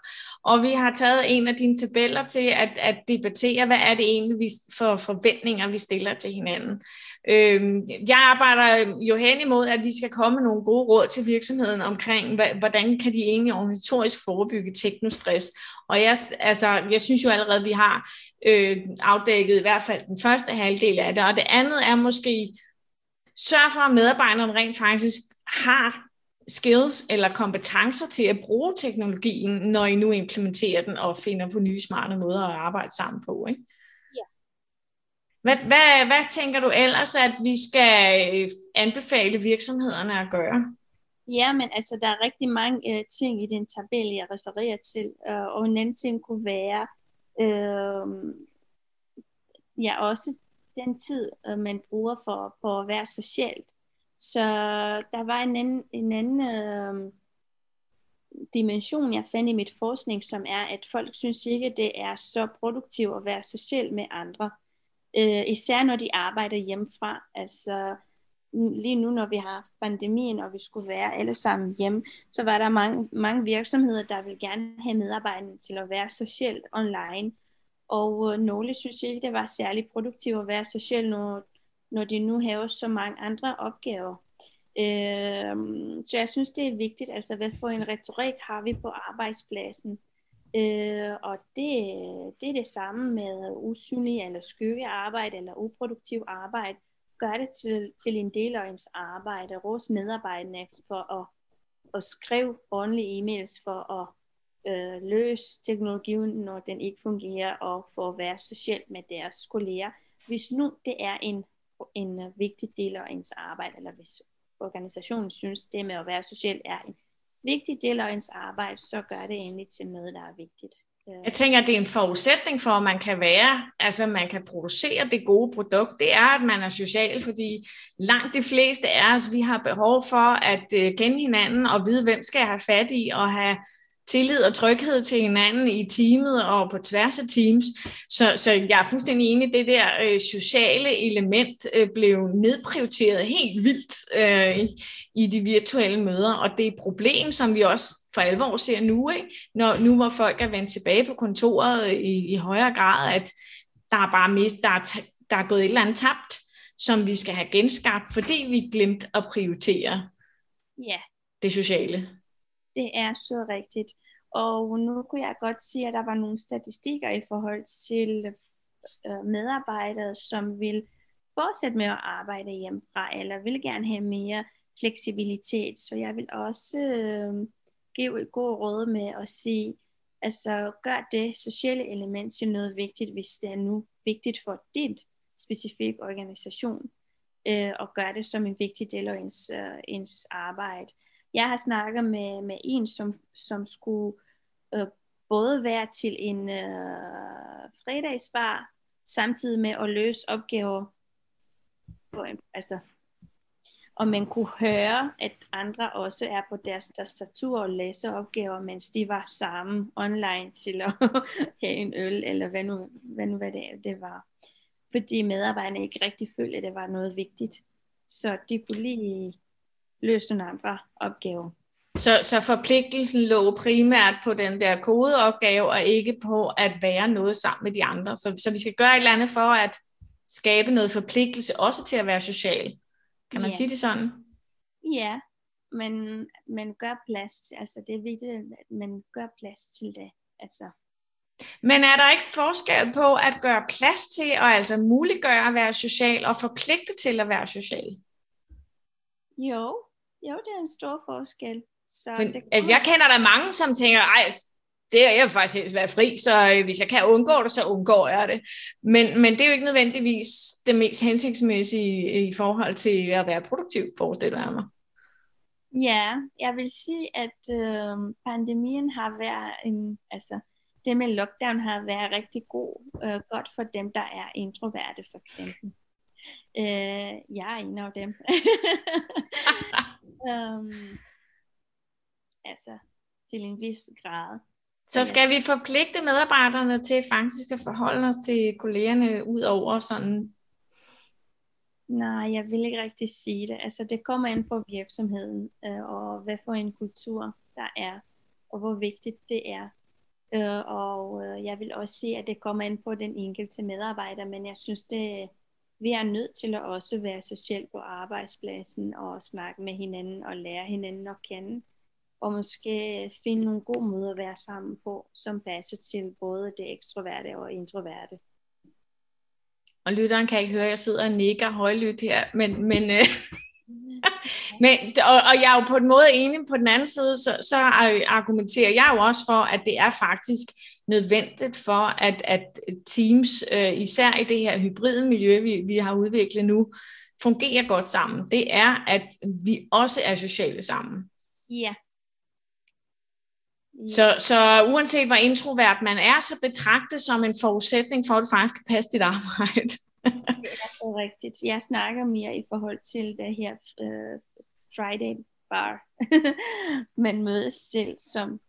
og vi har taget en af dine tabeller til at, at debattere, hvad er det egentlig vi, for forventninger, vi stiller til hinanden. Øhm, jeg arbejder jo hen imod, at vi skal komme med nogle gode råd til virksomheden omkring, hvordan kan de egentlig organisatorisk forebygge teknostress. Og jeg, altså, jeg synes jo allerede, at vi har øh, afdækket i hvert fald den første halvdel af det, og det andet er måske, sørg for, at medarbejderne rent faktisk har skills eller kompetencer til at bruge teknologien, når I nu implementerer den og finder på nye smarte måder at arbejde sammen på. Ikke? Ja. Hvad, hvad, hvad tænker du ellers, at vi skal øh, anbefale virksomhederne at gøre? Ja, men altså, der er rigtig mange øh, ting i den tabel, jeg refererer til, øh, og en anden ting kunne være, øh, ja, også den tid, øh, man bruger for, for at være socialt. Så der var en anden, en anden øh, dimension, jeg fandt i mit forskning, som er, at folk synes ikke, det er så produktivt at være social med andre. Øh, især når de arbejder hjemmefra. Altså, lige nu, når vi har pandemien, og vi skulle være alle sammen hjemme, så var der mange, mange virksomheder, der vil gerne have medarbejderne til at være socialt online. Og øh, nogle synes ikke, det var særlig produktivt at være social, når, når de nu har så mange andre opgaver. Øh, så jeg synes, det er vigtigt, altså hvad for en retorik har vi på arbejdspladsen. Øh, og det, det er det samme med usynlig eller skyggearbejde eller uproduktiv arbejde. Gør det til, til en del af ens arbejde. Rås medarbejderne for at, at skrive ordentlige e-mails for at øh, løse teknologien, når den ikke fungerer, og for at være socialt med deres kolleger. Hvis nu det er en, en vigtig del af ens arbejde, eller hvis organisationen synes, det med at være social er en vigtig del af ens arbejde, så gør det egentlig til noget, der er vigtigt. Øh. Jeg tænker, at det er en forudsætning for, at man kan være, altså man kan producere det gode produkt, det er, at man er social, fordi langt de fleste af os, vi har behov for at øh, kende hinanden og vide, hvem skal jeg have fat i, og have tillid og tryghed til hinanden i teamet og på tværs af teams. Så, så jeg er fuldstændig enig, det der øh, sociale element øh, blev nedprioriteret helt vildt øh, i, i de virtuelle møder, og det er et problem, som vi også for alvor ser nu, ikke? Når, nu hvor folk er vendt tilbage på kontoret i, i højere grad, at der er bare mist, der er, der er gået et eller andet tabt, som vi skal have genskabt, fordi vi glemt at prioritere ja. det sociale. Det er så rigtigt. Og nu kunne jeg godt sige, at der var nogle statistikker i forhold til øh, medarbejdere, som vil fortsætte med at arbejde hjemmefra, eller vil gerne have mere fleksibilitet. Så jeg vil også øh, give et godt råd med at sige, altså gør det sociale element til noget vigtigt, hvis det er nu vigtigt for din specifikke organisation, øh, og gør det som en vigtig del af ens, øh, ens arbejde. Jeg har snakket med, med en, som, som skulle øh, både være til en øh, fredagsbar, samtidig med at løse opgaver, på en, altså, og man kunne høre, at andre også er på deres tastatur og læser opgaver, mens de var sammen online til at [laughs] have en øl, eller hvad nu, hvad nu hvad det, det var. Fordi medarbejderne ikke rigtig følte, at det var noget vigtigt. Så de kunne lige løse nogle andre opgaver. Så, så forpligtelsen lå primært på den der kodeopgave, og ikke på at være noget sammen med de andre. Så, så vi skal gøre et eller andet for at skabe noget forpligtelse, også til at være social. Kan man ja. sige det sådan? Ja, men, men gør plads. Altså det er vigtigt, at man gør plads til det. Altså. Men er der ikke forskel på at gøre plads til, og altså muliggøre at være social, og forpligte til at være social? Jo, jo, det er en stor forskel. Så For, det altså, jeg kender der mange, som tænker, ej, det er jeg faktisk helst være fri, så øh, hvis jeg kan undgå det, så undgår jeg det. Men, men det er jo ikke nødvendigvis det mest hensigtsmæssige i forhold til at være produktiv, forestiller jeg mig. Ja, jeg vil sige, at øh, pandemien har været en, altså det med lockdown har været rigtig god, øh, godt for dem, der er introverte for eksempel. Øh, jeg er en af dem. [laughs] [laughs] um, altså, til en vis grad. Så skal vi forpligte medarbejderne til faktisk at forholde os til kollegerne ud over sådan? Nej, jeg vil ikke rigtig sige det. Altså, det kommer ind på virksomheden, øh, og hvad for en kultur der er, og hvor vigtigt det er. Øh, og øh, jeg vil også sige, at det kommer ind på den enkelte medarbejder, men jeg synes, det vi er nødt til at også være socialt på arbejdspladsen og snakke med hinanden og lære hinanden at kende og måske finde nogle gode måder at være sammen på, som passer til både det ekstroverte og introverte. Og lytteren kan ikke høre, at jeg sidder og nikker højlydt her, men, men, øh, [laughs] men og, og jeg er jo på en måde enig på den anden side, så, så argumenterer jeg jo også for, at det er faktisk nødvendigt for, at, at teams, øh, især i det her hybride miljø, vi, vi har udviklet nu, fungerer godt sammen. Det er, at vi også er sociale sammen. Ja, så, så uanset hvor introvert man er, så betragt det som en forudsætning for, at du faktisk kan passe dit arbejde det er så rigtigt. Jeg snakker mere i forhold til det her uh, Friday bar. [laughs] man mødes selv, som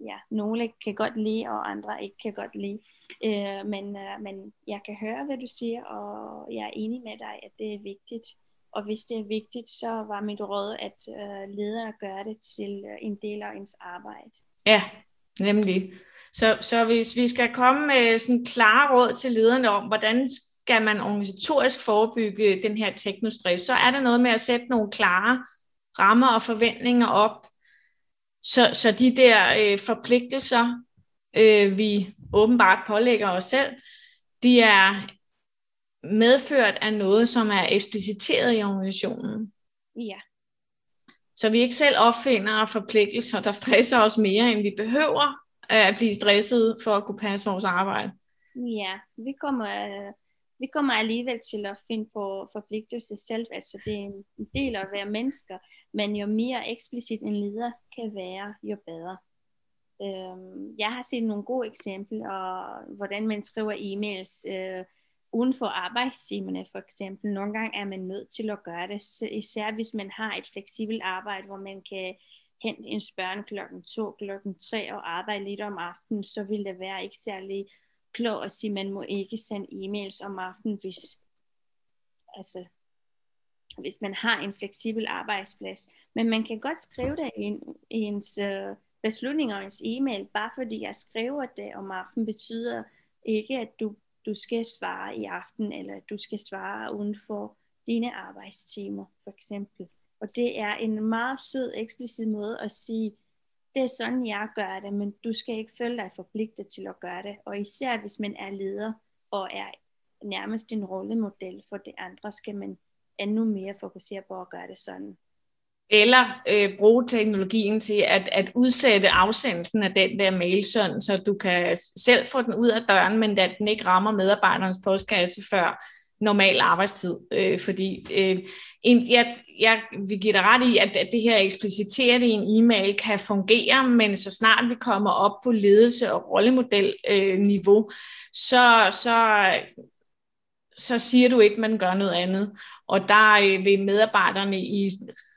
ja, nogle kan godt lide, og andre ikke kan godt lide. Uh, men, uh, men jeg kan høre, hvad du siger, og jeg er enig med dig, at det er vigtigt. Og hvis det er vigtigt, så var mit råd, at øh, ledere gør det til øh, en del af ens arbejde. Ja, nemlig. Så, så hvis vi skal komme med sådan klare råd til lederne om, hvordan skal man organisatorisk forebygge den her teknostress, så er det noget med at sætte nogle klare rammer og forventninger op, så, så de der øh, forpligtelser, øh, vi åbenbart pålægger os selv, de er medført af noget, som er ekspliciteret i organisationen. Ja. Så vi ikke selv opfinder forpligtelser, der stresser os mere, end vi behøver at blive stresset for at kunne passe vores arbejde. Ja, vi kommer, vi kommer alligevel til at finde på forpligtelse selv. Altså det er en del af at være mennesker, men jo mere eksplicit en leder kan være, jo bedre. Øhm, jeg har set nogle gode eksempler, hvordan man skriver e-mails øh, uden for arbejdstimerne for eksempel. Nogle gange er man nødt til at gøre det, især hvis man har et fleksibelt arbejde, hvor man kan hente en spørgen klokken 2, klokken 3 og arbejde lidt om aftenen, så vil det være ikke særlig klog at sige, man må ikke sende e-mails om aftenen, hvis, altså, hvis man har en fleksibel arbejdsplads. Men man kan godt skrive det i, en, i ens uh, beslutning og ens e-mail, bare fordi jeg skriver det om aftenen, betyder ikke, at du, du skal svare i aften, eller at du skal svare uden for dine arbejdstimer, for eksempel. Og det er en meget sød, eksplicit måde at sige, det er sådan, jeg gør det, men du skal ikke føle dig forpligtet til at gøre det. Og især hvis man er leder og er nærmest en rollemodel for det andre, skal man endnu mere fokusere på at gøre det sådan. Eller øh, bruge teknologien til at, at udsætte afsendelsen af den der mail, sådan, så du kan selv få den ud af døren, men at den ikke rammer medarbejderens postkasse før normal arbejdstid. Øh, fordi øh, en, jeg, jeg vil give dig ret i, at, at det her ekspliciteret i en e-mail kan fungere, men så snart vi kommer op på ledelse- og rollemodel-niveau, øh, så, så, så siger du ikke, man gør noget andet. Og der øh, vil medarbejderne i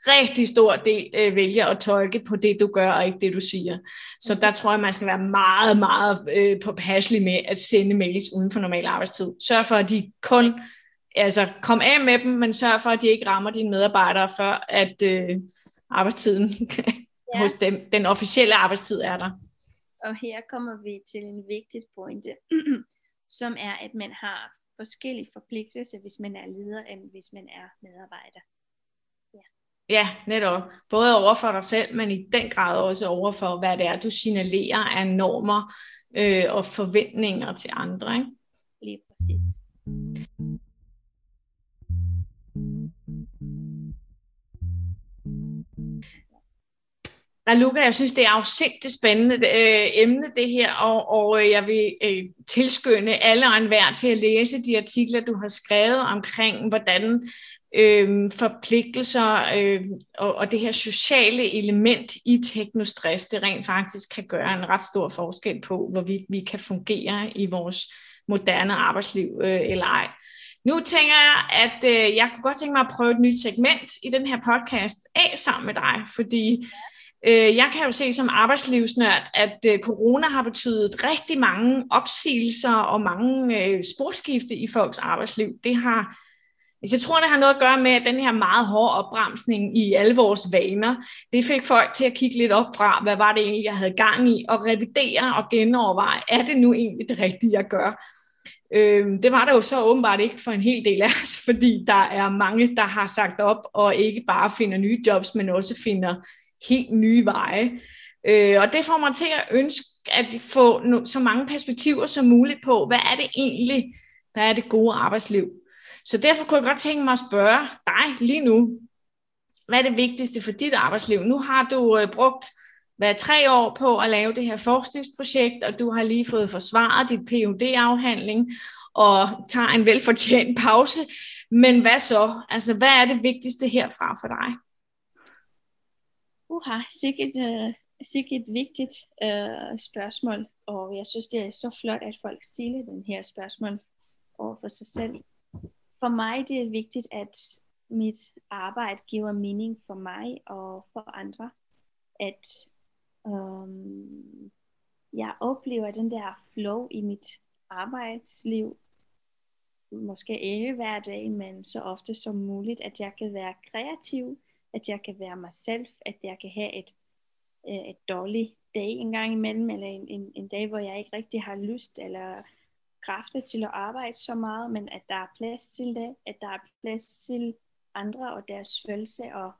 rigtig stor del øh, vælge at tolke på det, du gør, og ikke det, du siger. Så der tror jeg, man skal være meget, meget øh, påpasselig med at sende mails uden for normal arbejdstid. Sørg for, at de kun, altså kom af med dem, men sørg for, at de ikke rammer dine medarbejdere, før at øh, arbejdstiden ja. [laughs] hos dem, den officielle arbejdstid er der. Og her kommer vi til en vigtig pointe, [clears throat] som er, at man har forskellige forpligtelser, hvis man er leder, end hvis man er medarbejder. Ja. ja, netop. Både over for dig selv, men i den grad også over for, hvad det er, du signalerer af normer øh, og forventninger til andre. Ikke? Lige præcis. Luca, jeg synes, det er afsindigt spændende øh, emne, det her, og, og øh, jeg vil øh, tilskynde alle og enhver til at læse de artikler, du har skrevet omkring, hvordan øh, forpligtelser øh, og, og det her sociale element i teknostress, det rent faktisk kan gøre en ret stor forskel på, hvorvidt vi kan fungere i vores moderne arbejdsliv øh, eller ej. Nu tænker jeg, at øh, jeg kunne godt tænke mig at prøve et nyt segment i den her podcast af sammen med dig, fordi Øh, jeg kan jo se som arbejdslivsnørd, at øh, corona har betydet rigtig mange opsigelser og mange øh, sporskifte i folks arbejdsliv. Det har, jeg tror, det har noget at gøre med, at den her meget hårde opbremsning i alle vores vaner, det fik folk til at kigge lidt op fra, hvad var det egentlig, jeg havde gang i, og revidere og genoverveje, er det nu egentlig det rigtige, jeg gør? det var der jo så åbenbart ikke for en hel del af os, fordi der er mange, der har sagt op og ikke bare finder nye jobs, men også finder helt nye veje. Øh, og det får mig til at ønske at få no, så mange perspektiver som muligt på, hvad er det egentlig, der er det gode arbejdsliv. Så derfor kunne jeg godt tænke mig at spørge dig lige nu, hvad er det vigtigste for dit arbejdsliv? Nu har du øh, brugt hvad, tre år på at lave det her forskningsprojekt, og du har lige fået forsvaret dit phd afhandling og tager en velfortjent pause. Men hvad så? Altså, hvad er det vigtigste herfra for dig? Uha, sikkert, uh, sikkert vigtigt uh, spørgsmål, og jeg synes, det er så flot, at folk stiller den her spørgsmål over for sig selv. For mig det er vigtigt, at mit arbejde giver mening for mig og for andre. At um, jeg oplever den der flow i mit arbejdsliv. måske ikke hver dag, men så ofte som muligt, at jeg kan være kreativ, at jeg kan være mig selv, at jeg kan have et, øh, et dårligt dag en gang imellem, eller en, en, en dag, hvor jeg ikke rigtig har lyst eller kræfter til at arbejde så meget, men at der er plads til det, at der er plads til andre og deres følelse og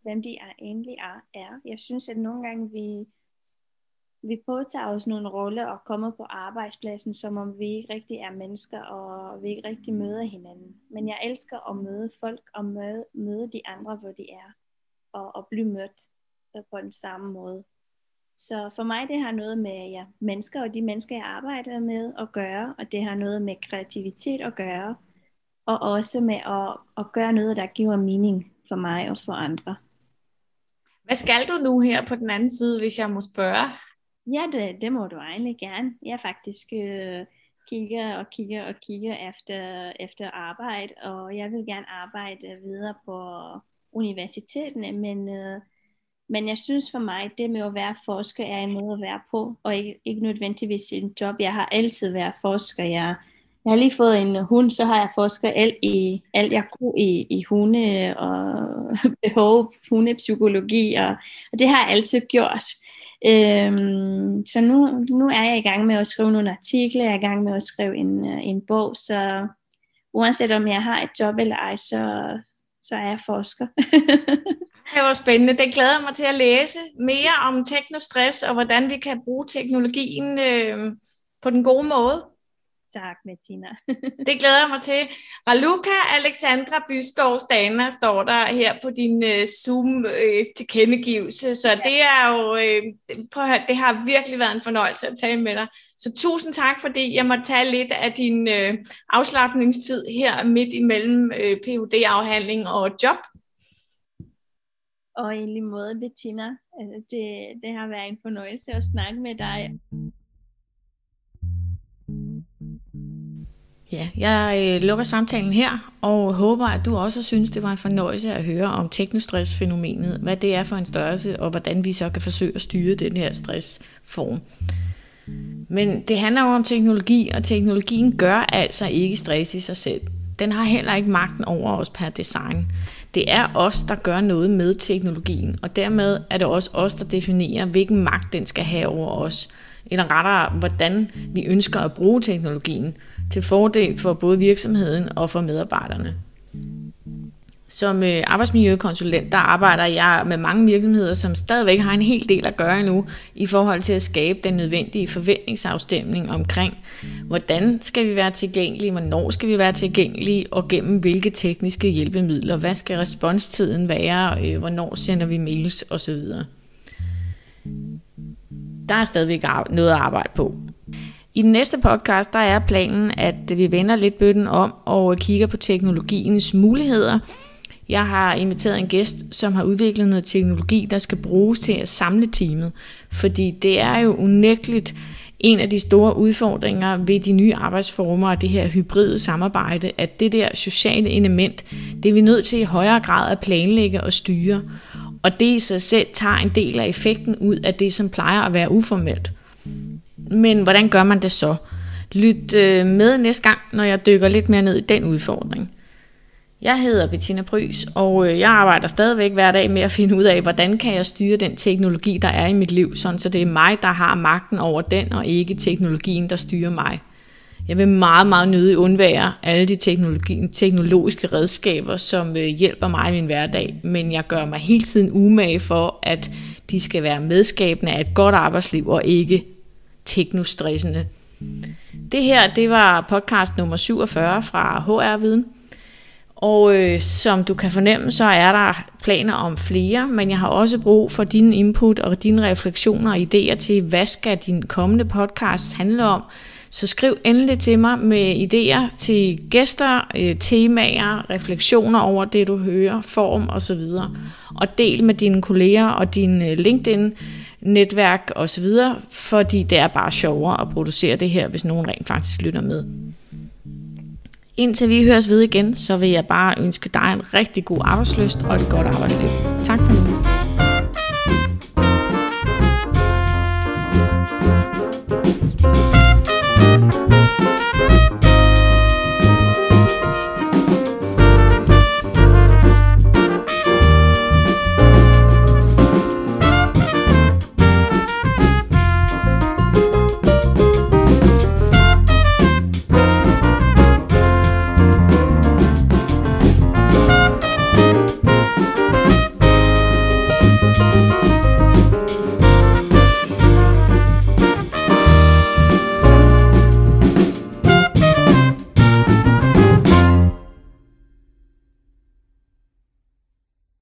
hvem de er, egentlig er. Jeg synes, at nogle gange vi vi påtager os nogle roller og kommer på arbejdspladsen, som om vi ikke rigtig er mennesker, og vi ikke rigtig møder hinanden. Men jeg elsker at møde folk og møde, møde de andre, hvor de er, og, og blive mødt øh, på den samme måde. Så for mig det har noget med ja, mennesker og de mennesker, jeg arbejder med at gøre, og det har noget med kreativitet at gøre, og også med at, at gøre noget, der giver mening for mig og for andre. Hvad skal du nu her på den anden side, hvis jeg må spørge? Ja, det, det må du egentlig gerne. Jeg faktisk øh, kigger og kigger og kigger efter, efter arbejde, og jeg vil gerne arbejde videre på universiteterne, men, øh, men jeg synes for mig, det med at være forsker er en måde at være på, og ikke, ikke nødvendigvis en job. Jeg har altid været forsker. Jeg, jeg har lige fået en hund, så har jeg forsket alt, i, alt jeg kunne i, i hunde og [laughs] behov, hundepsykologi, og, og det har jeg altid gjort. Øhm, så nu, nu er jeg i gang med at skrive nogle artikler, jeg er i gang med at skrive en, øh, en bog, så uanset om jeg har et job eller ej, så, så er jeg forsker. [laughs] det var spændende. Det glæder mig til at læse mere om teknostress og hvordan vi kan bruge teknologien øh, på den gode måde. Tak, Bettina. det glæder jeg mig til. Raluca Alexandra Byskov Stana står der her på din uh, Zoom-tilkendegivelse, uh, så ja. det er jo, uh, prøv at høre, det har virkelig været en fornøjelse at tale med dig. Så tusind tak, fordi jeg må tage lidt af din uh, afslappningstid her midt imellem uh, Ph.D.-afhandling og job. Og i lige måde, Bettina, altså det, det har været en fornøjelse at snakke med dig. Ja, jeg øh, lukker samtalen her, og håber, at du også synes, det var en fornøjelse at høre om teknostressfænomenet, hvad det er for en størrelse, og hvordan vi så kan forsøge at styre den her stressform. Men det handler jo om teknologi, og teknologien gør altså ikke stress i sig selv. Den har heller ikke magten over os per design. Det er os, der gør noget med teknologien, og dermed er det også os, der definerer, hvilken magt den skal have over os eller rettere, hvordan vi ønsker at bruge teknologien til fordel for både virksomheden og for medarbejderne. Som øh, arbejdsmiljøkonsulent, der arbejder jeg med mange virksomheder, som stadigvæk har en hel del at gøre nu i forhold til at skabe den nødvendige forventningsafstemning omkring, hvordan skal vi være tilgængelige, hvornår skal vi være tilgængelige, og gennem hvilke tekniske hjælpemidler, hvad skal responstiden være, øh, hvornår sender vi mails osv der er stadigvæk noget at arbejde på. I den næste podcast, der er planen, at vi vender lidt bøtten om og kigger på teknologiens muligheder. Jeg har inviteret en gæst, som har udviklet noget teknologi, der skal bruges til at samle teamet. Fordi det er jo unægteligt en af de store udfordringer ved de nye arbejdsformer og det her hybride samarbejde, at det der sociale element, det er vi nødt til i højere grad at planlægge og styre. Og det i sig selv tager en del af effekten ud af det, som plejer at være uformelt. Men hvordan gør man det så? Lyt øh, med næste gang, når jeg dykker lidt mere ned i den udfordring. Jeg hedder Bettina Prys, og øh, jeg arbejder stadigvæk hver dag med at finde ud af, hvordan kan jeg styre den teknologi, der er i mit liv, sådan så det er mig, der har magten over den, og ikke teknologien, der styrer mig. Jeg vil meget, meget nødig undvære alle de teknologi, teknologiske redskaber, som øh, hjælper mig i min hverdag, men jeg gør mig hele tiden umage for, at de skal være medskabende af et godt arbejdsliv og ikke teknostressende. Det her, det var podcast nummer 47 fra HR Viden. Og øh, som du kan fornemme, så er der planer om flere, men jeg har også brug for din input og dine refleksioner og idéer til, hvad skal din kommende podcast handle om, så skriv endelig til mig med idéer til gæster, øh, temaer, refleksioner over det, du hører, form osv. Og del med dine kolleger og din øh, LinkedIn netværk osv., fordi det er bare sjovere at producere det her, hvis nogen rent faktisk lytter med. Indtil vi høres ved igen, så vil jeg bare ønske dig en rigtig god arbejdsløst og et godt arbejdsliv. Tak for nu.